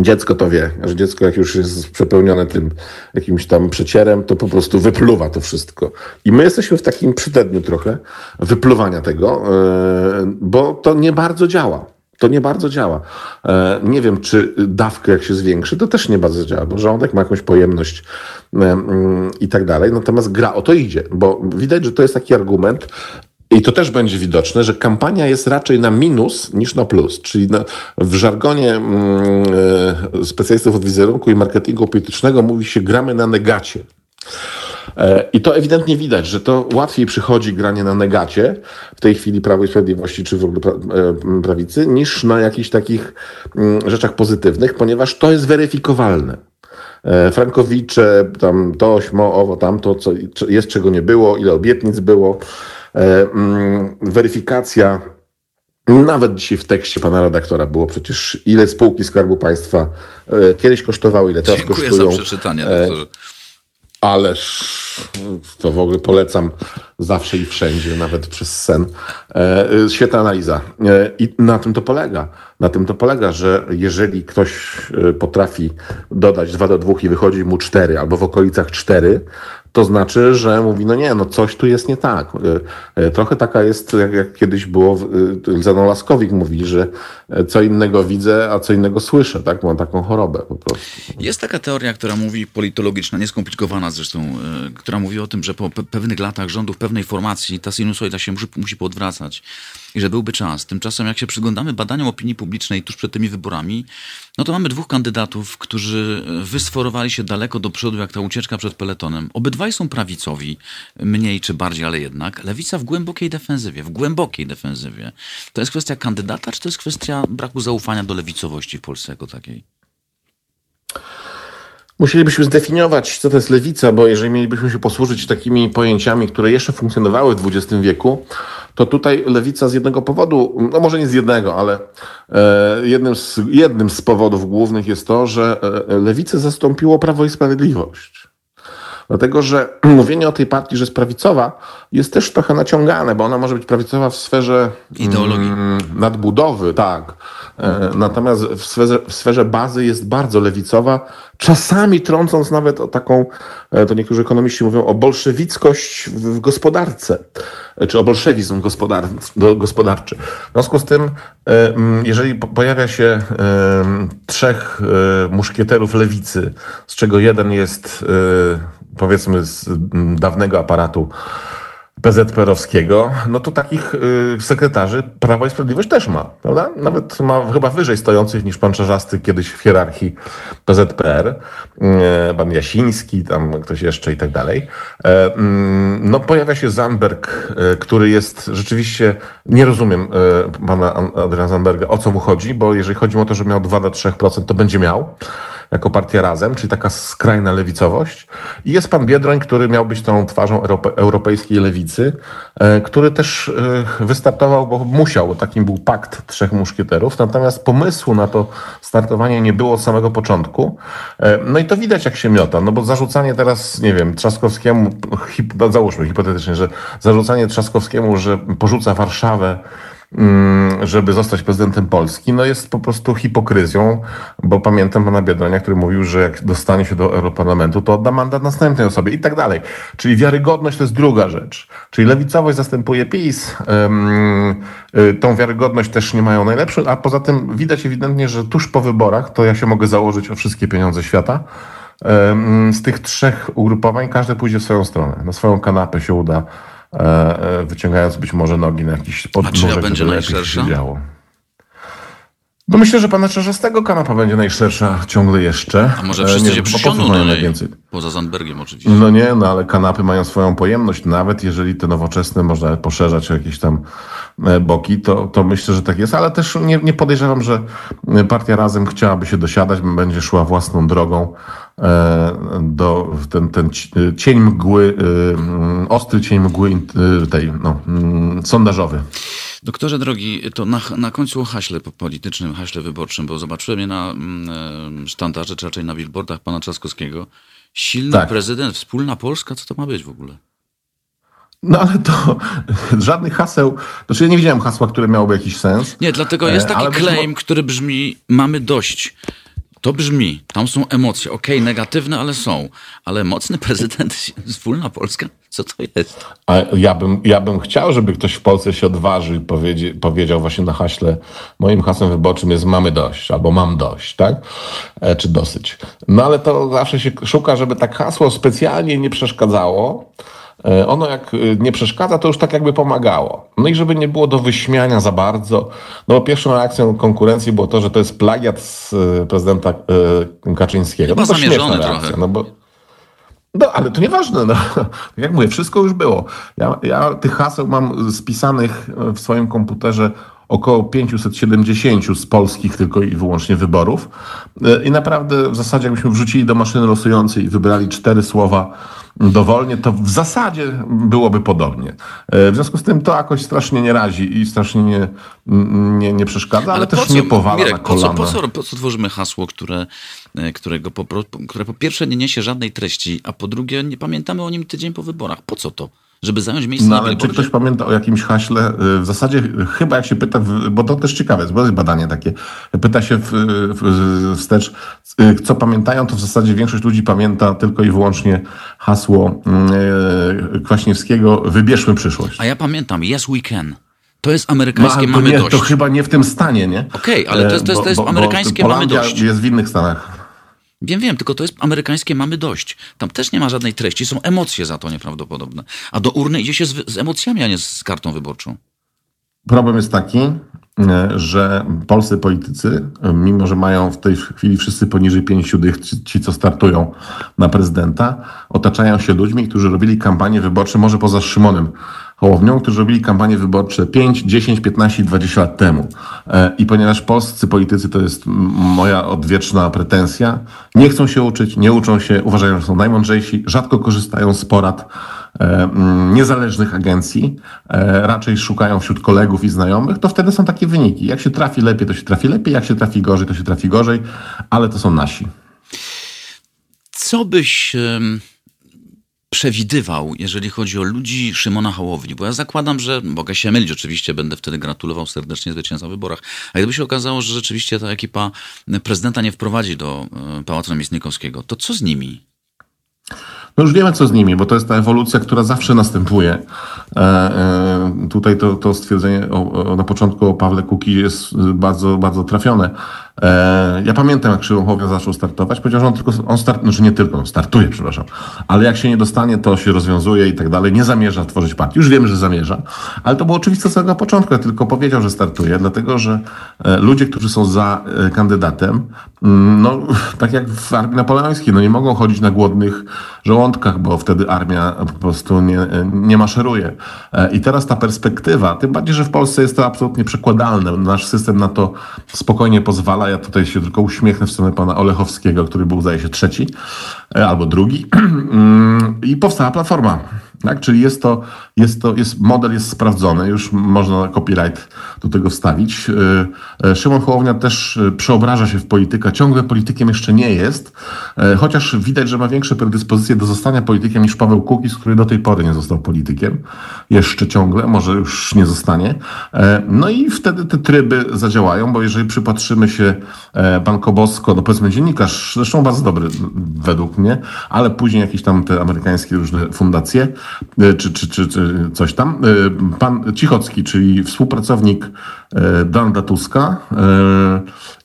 [SPEAKER 4] Dziecko to wie, że dziecko jak już jest przepełnione tym jakimś tam przecierem, to po prostu wypluwa to wszystko. I my jesteśmy w takim przydedniu trochę wypluwania tego, e, bo to nie bardzo działa. To nie bardzo działa. E, nie wiem, czy dawkę jak się zwiększy, to też nie bardzo działa, bo żołądek ma jakąś pojemność e, mm, i tak dalej. Natomiast gra o to idzie, bo widać, że to jest taki argument, i to też będzie widoczne, że kampania jest raczej na minus niż na plus. Czyli na, w żargonie e, specjalistów od wizerunku i marketingu politycznego mówi się gramy na negacie. E, I to ewidentnie widać, że to łatwiej przychodzi granie na negacie w tej chwili Prawo i Sprawiedliwości czy w ogóle e, prawicy, niż na jakichś takich mm, rzeczach pozytywnych, ponieważ to jest weryfikowalne. Frankowicze, tam to, śmo, owo, tamto, co jest, czego nie było, ile obietnic było. E, mm, weryfikacja nawet dzisiaj w tekście pana redaktora było przecież ile spółki Skarbu Państwa e, kiedyś kosztowały, ile teraz
[SPEAKER 2] Dziękuję
[SPEAKER 4] kosztują.
[SPEAKER 2] Dziękuję za przeczytanie, e, doktorze.
[SPEAKER 4] Ależ to w ogóle polecam zawsze i wszędzie, nawet przez sen. Świetna analiza. I na tym to polega. Na tym to polega, że jeżeli ktoś potrafi dodać 2 do 2 i wychodzi mu 4 albo w okolicach 4, to znaczy, że mówi, no nie, no coś tu jest nie tak. E, e, trochę taka jest, jak, jak kiedyś było, e, Zenon Laskowik mówi, że co innego widzę, a co innego słyszę, tak? Mam taką chorobę po prostu.
[SPEAKER 2] Jest taka teoria, która mówi, politologiczna, nieskomplikowana zresztą, która mówi o tym, że po pewnych latach rządów, pewnej formacji ta sinusoida się musi, musi podwracać i że byłby czas. Tymczasem jak się przyglądamy badaniom opinii publicznej tuż przed tymi wyborami, no to mamy dwóch kandydatów, którzy wysforowali się daleko do przodu, jak ta ucieczka przed peletonem. Obydwaj są prawicowi, mniej czy bardziej, ale jednak. Lewica w głębokiej defensywie, w głębokiej defensywie. To jest kwestia kandydata, czy to jest kwestia braku zaufania do lewicowości w Polsce jako takiej?
[SPEAKER 4] Musielibyśmy zdefiniować, co to jest lewica, bo jeżeli mielibyśmy się posłużyć takimi pojęciami, które jeszcze funkcjonowały w XX wieku, to tutaj lewica z jednego powodu, no może nie z jednego, ale e, jednym z, jednym z powodów głównych jest to, że e, lewicę zastąpiło Prawo i Sprawiedliwość. Dlatego, że mówienie o tej partii, że jest prawicowa, jest też trochę naciągane, bo ona może być prawicowa w sferze
[SPEAKER 2] ideologii.
[SPEAKER 4] Mm, nadbudowy, tak. E, natomiast w sferze, w sferze bazy jest bardzo lewicowa, czasami trącąc nawet o taką, e, to niektórzy ekonomiści mówią o bolszewickość w gospodarce, e, czy o bolszewizm gospodarczy. W związku z tym, jeżeli pojawia się trzech muszkieterów lewicy, z czego jeden jest powiedzmy z dawnego aparatu PZPR-owskiego, no to takich y, sekretarzy Prawo i Sprawiedliwość też ma, prawda? Nawet ma chyba wyżej stojących niż pan Czarzasty kiedyś w hierarchii PZPR, y, pan Jasiński, tam ktoś jeszcze i tak dalej. E, mm, no pojawia się Zandberg, y, który jest rzeczywiście, nie rozumiem pana Adriana Zandberga, o co mu chodzi, bo jeżeli chodzi o to, że miał 2 do 3%, to będzie miał jako partia Razem, czyli taka skrajna lewicowość. I jest pan Biedroń, który miał być tą twarzą europejskiej lewicy, e, który też e, wystartował, bo musiał, takim był pakt trzech muszkieterów, natomiast pomysłu na to startowanie nie było od samego początku. E, no i to widać, jak się miota, no bo zarzucanie teraz, nie wiem, Trzaskowskiemu, hip, no załóżmy hipotetycznie, że zarzucanie Trzaskowskiemu, że porzuca Warszawę, żeby zostać prezydentem Polski, no jest po prostu hipokryzją, bo pamiętam pana Biedronia, który mówił, że jak dostanie się do Europarlamentu, to odda mandat następnej osobie i tak dalej. Czyli wiarygodność to jest druga rzecz. Czyli lewicowość zastępuje PiS, y, tą wiarygodność też nie mają najlepszą, a poza tym widać ewidentnie, że tuż po wyborach, to ja się mogę założyć o wszystkie pieniądze świata, z tych trzech ugrupowań każdy pójdzie w swoją stronę. Na swoją kanapę się uda wyciągając być może nogi na jakiś
[SPEAKER 2] podnóżek, A czyja będzie najszersza?
[SPEAKER 4] No myślę, że pana Czarzastego kanapa będzie najszersza ciągle jeszcze.
[SPEAKER 2] A może wszyscy nie, się przysiądą do niej, poza Zandbergiem oczywiście.
[SPEAKER 4] No nie, no ale kanapy mają swoją pojemność, nawet jeżeli te nowoczesne można poszerzać o jakieś tam e, boki, to, to myślę, że tak jest, ale też nie, nie podejrzewam, że partia Razem chciałaby się dosiadać, będzie szła własną drogą do ten, ten cień mgły, ostry cień mgły tej, no, sondażowy.
[SPEAKER 2] Doktorze drogi, to na, na końcu o haśle politycznym, haśle wyborczym, bo zobaczyłem je na mm, sztandarze, czy raczej na billboardach pana Trzaskowskiego. Silny tak. prezydent, wspólna Polska, co to ma być w ogóle?
[SPEAKER 4] No ale to żadnych haseł, znaczy ja nie widziałem hasła, które miałoby jakiś sens.
[SPEAKER 2] Nie, dlatego jest e, taki claim, który brzmi mamy dość. To brzmi, tam są emocje, okej, okay, negatywne, ale są. Ale mocny prezydent, wspólna Polska, co to jest?
[SPEAKER 4] A ja bym, ja bym chciał, żeby ktoś w Polsce się odważył i powiedzie, powiedział właśnie na haśle, moim hasłem wyborczym jest mamy dość, albo mam dość, tak? E, czy dosyć. No ale to zawsze się szuka, żeby tak hasło specjalnie nie przeszkadzało, ono jak e, nie przeszkadza, to już tak jakby pomagało. No i żeby nie było do wyśmiania za bardzo, no bo pierwszą reakcją konkurencji było to, że to jest plagiat z e, prezydenta Kaczyńskiego.
[SPEAKER 2] Chyba
[SPEAKER 4] no to
[SPEAKER 2] zamierzony trochę.
[SPEAKER 4] No bo, no, ale to nieważne. No. Jak mówię, wszystko już było. Ja, ja tych haseł mam spisanych w swoim komputerze około 570 z polskich tylko i wyłącznie wyborów. I naprawdę w zasadzie jakbyśmy wrzucili do maszyny losującej i wybrali cztery słowa, dowolnie, to w zasadzie byłoby podobnie. E, w związku z tym to jakoś strasznie nie razi i strasznie nie, nie, nie przeszkadza, ale, ale też co, nie powala Mirek, na kolana.
[SPEAKER 2] Po co, po, co, po co tworzymy hasło, które, e, którego po, które po pierwsze nie niesie żadnej treści, a po drugie nie pamiętamy o nim tydzień po wyborach? Po co to? Żeby zająć miejsce
[SPEAKER 4] no, ale czy ktoś pamięta o jakimś haśle? Y, w zasadzie chyba jak się pyta, bo to też ciekawe, bo jest badanie takie, pyta się w, w, wstecz, y, co pamiętają, to w zasadzie większość ludzi pamięta tylko i wyłącznie hasło Kwaśniewskiego wybierzmy przyszłość.
[SPEAKER 2] A ja pamiętam Yes We Can. To jest amerykańskie no, mamy
[SPEAKER 4] nie,
[SPEAKER 2] dość.
[SPEAKER 4] To chyba nie w tym stanie, nie?
[SPEAKER 2] Okej, okay, ale to jest, to jest, to jest bo, amerykańskie mamy dość.
[SPEAKER 4] jest w innych stanach.
[SPEAKER 2] Wiem, wiem, tylko to jest amerykańskie mamy dość. Tam też nie ma żadnej treści, są emocje za to nieprawdopodobne. A do urny idzie się z, z emocjami, a nie z kartą wyborczą.
[SPEAKER 4] Problem jest taki, e, że polscy politycy, e, mimo że mają w tej chwili wszyscy poniżej pięciu dych, ci co startują na prezydenta, otaczają się ludźmi, którzy robili kampanię wyborcze może poza Szymonem Hołownią, którzy robili kampanie wyborcze 5, 10, 15, 20 lat temu. E, I ponieważ polscy politycy to jest moja odwieczna pretensja, nie chcą się uczyć, nie uczą się, uważają, że są najmądrzejsi, rzadko korzystają z porad e, niezależnych agencji, e, raczej szukają wśród kolegów i znajomych, to wtedy są takie wyniki. Jak się trafi lepiej, to się trafi lepiej, jak się trafi gorzej, to się trafi gorzej, ale to są nasi.
[SPEAKER 2] Co byś przewidywał, jeżeli chodzi o ludzi Szymona Hołowni? Bo ja zakładam, że mogę się mylić, oczywiście będę wtedy gratulował serdecznie zwycięstwa w wyborach. A gdyby się okazało, że rzeczywiście ta ekipa prezydenta nie wprowadzi do e, Pałacu Namiestnikowskiego, to co z nimi?
[SPEAKER 4] No już wiemy, co z nimi, bo to jest ta ewolucja, która zawsze następuje. E, e, tutaj to, to stwierdzenie o, o, na początku o Pawle Kuki jest bardzo, bardzo trafione. E, ja pamiętam, jak Hołownia zaczął startować, powiedział, że on tylko, on start, znaczy nie tylko, on startuje, przepraszam, ale jak się nie dostanie, to się rozwiązuje i tak dalej. Nie zamierza tworzyć partii. Już wiemy, że zamierza, ale to było oczywiste z samego początku. Ja tylko powiedział, że startuje, dlatego, że e, ludzie, którzy są za e, kandydatem, mm, no, tak jak w armii napoleońskiej, no nie mogą chodzić na głodnych żołądkach, bo wtedy armia po prostu nie, nie maszeruje. I teraz ta perspektywa, tym bardziej, że w Polsce jest to absolutnie przekładalne. Nasz system na to spokojnie pozwala, ja tutaj się tylko uśmiechnę w stronę pana Olechowskiego, który był, zdaje się, trzeci e, albo drugi. Mm, I powstała platforma. Tak? Czyli jest to, jest to, jest, model jest sprawdzony, już można copyright do tego wstawić. E, e, Szymon Hołownia też przeobraża się w politykę, ciągle politykiem jeszcze nie jest, chociaż widać, że ma większe predyspozycje do zostania politykiem niż Paweł Kukiz, który do tej pory nie został politykiem. Jeszcze ciągle, może już nie zostanie. No i wtedy te tryby zadziałają, bo jeżeli przypatrzymy się e, Bosko, no powiedzmy dziennikarz, zresztą bardzo dobry według mnie, ale później jakieś tam te amerykańskie różne fundacje, czy, czy, czy, czy coś tam. E, pan Cichocki, czyli współpracownik Donalda Tuska,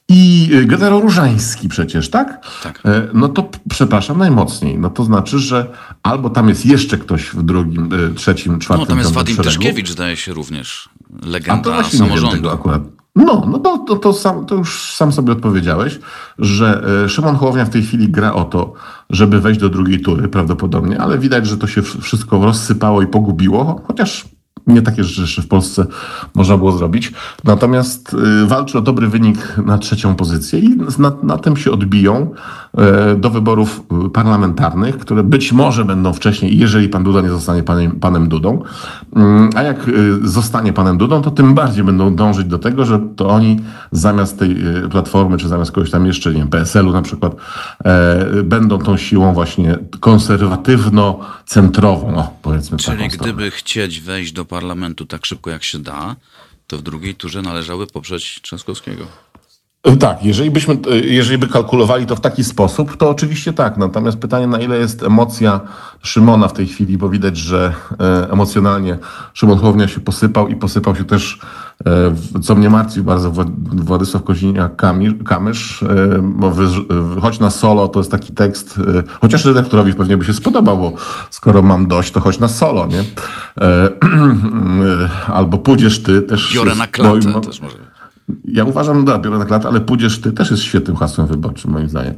[SPEAKER 4] i generał Różański przecież, tak?
[SPEAKER 2] Tak.
[SPEAKER 4] No to przepraszam najmocniej. No to znaczy, że albo tam jest jeszcze ktoś w drugim, trzecim, czwartym.
[SPEAKER 2] No tam jest Wadim Tyszkiewicz, zdaje się również. Legenda
[SPEAKER 4] A to
[SPEAKER 2] samorządu.
[SPEAKER 4] tego akurat. No, no to, to, to, sam, to już sam sobie odpowiedziałeś, że e, Szymon Hołownia w tej chwili gra o to, żeby wejść do drugiej tury prawdopodobnie, ale widać, że to się wszystko rozsypało i pogubiło, chociaż nie takie rzeczy w Polsce można było zrobić. Natomiast y, walczy o dobry wynik na trzecią pozycję i na, na tym się odbiją do wyborów y, parlamentarnych, które być może będą wcześniej, jeżeli pan Duda nie zostanie panem, panem Dudą. A jak zostanie panem Dudą, to tym bardziej będą dążyć do tego, że to oni zamiast tej platformy, czy zamiast kogoś tam jeszcze, nie wiem, PSL-u na przykład, będą tą siłą właśnie konserwatywno-centrową, o, powiedzmy
[SPEAKER 2] Czyli gdyby chcieć wejść do parlamentu, parlamentu tak szybko jak się da, to w drugiej turze należały poprzeć Trzaskowskiego.
[SPEAKER 4] E, tak, jeżeli byśmy, e, jeżeli by kalkulowali to w taki sposób, to oczywiście tak. Natomiast pytanie, na ile jest emocja Szymona w tej chwili, bo widać, że e, emocjonalnie Szymon Hołownia się posypał i posypał się też, co mnie martwi bardzo, Władysław Koziniak-Kamysz, bo chodź na solo, to jest taki tekst, chociaż redaktorowi pewnie by się spodobał, bo skoro mam dość, to chodź na solo, nie? Albo pójdziesz ty też.
[SPEAKER 2] Biorę na klatę moim, też może.
[SPEAKER 4] Ja uważam, da, biorę na klatę, ale pójdziesz ty też jest świetnym hasłem wyborczym, moim zdaniem.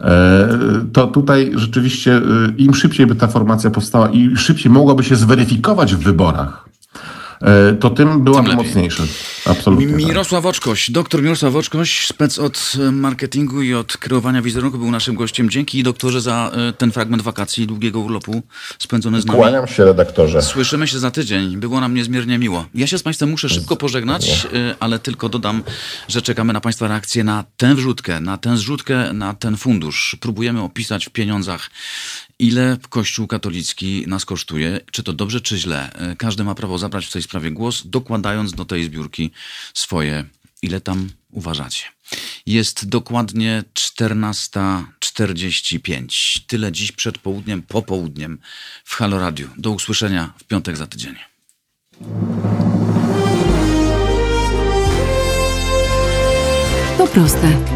[SPEAKER 4] E, to tutaj rzeczywiście e, im szybciej by ta formacja powstała i szybciej mogłaby się zweryfikować w wyborach, to tym byłaby tym mocniejsza. Absolutnie. Tak.
[SPEAKER 2] Mirosław tak. Oczkoś, doktor Mirosław Oczkoś, spec od e, marketingu i od kreowania wizerunku był naszym gościem. Dzięki doktorze za e, ten fragment wakacji długiego urlopu spędzony z nami.
[SPEAKER 4] Kłaniam się redaktorze.
[SPEAKER 2] Słyszymy się za tydzień. Było nam niezmiernie miło. Ja się z Państwem muszę szybko pożegnać, ale tylko dodam, że czekamy na Państwa reakcję na tę wrzutkę, na tę zrzutkę, na ten fundusz. Próbujemy opisać w pieniądzach ile Kościół katolicki nas kosztuje, czy to dobrze, czy źle. E, każdy ma prawo zabrać w tej sprawie głos, dokładając do tej zbiórki swoje, ile tam uważacie. Jest dokładnie 14.45. Tyle dziś przed południem, popołudniem w Halo Radio. Do usłyszenia w piątek za tydzień.
[SPEAKER 1] To proste.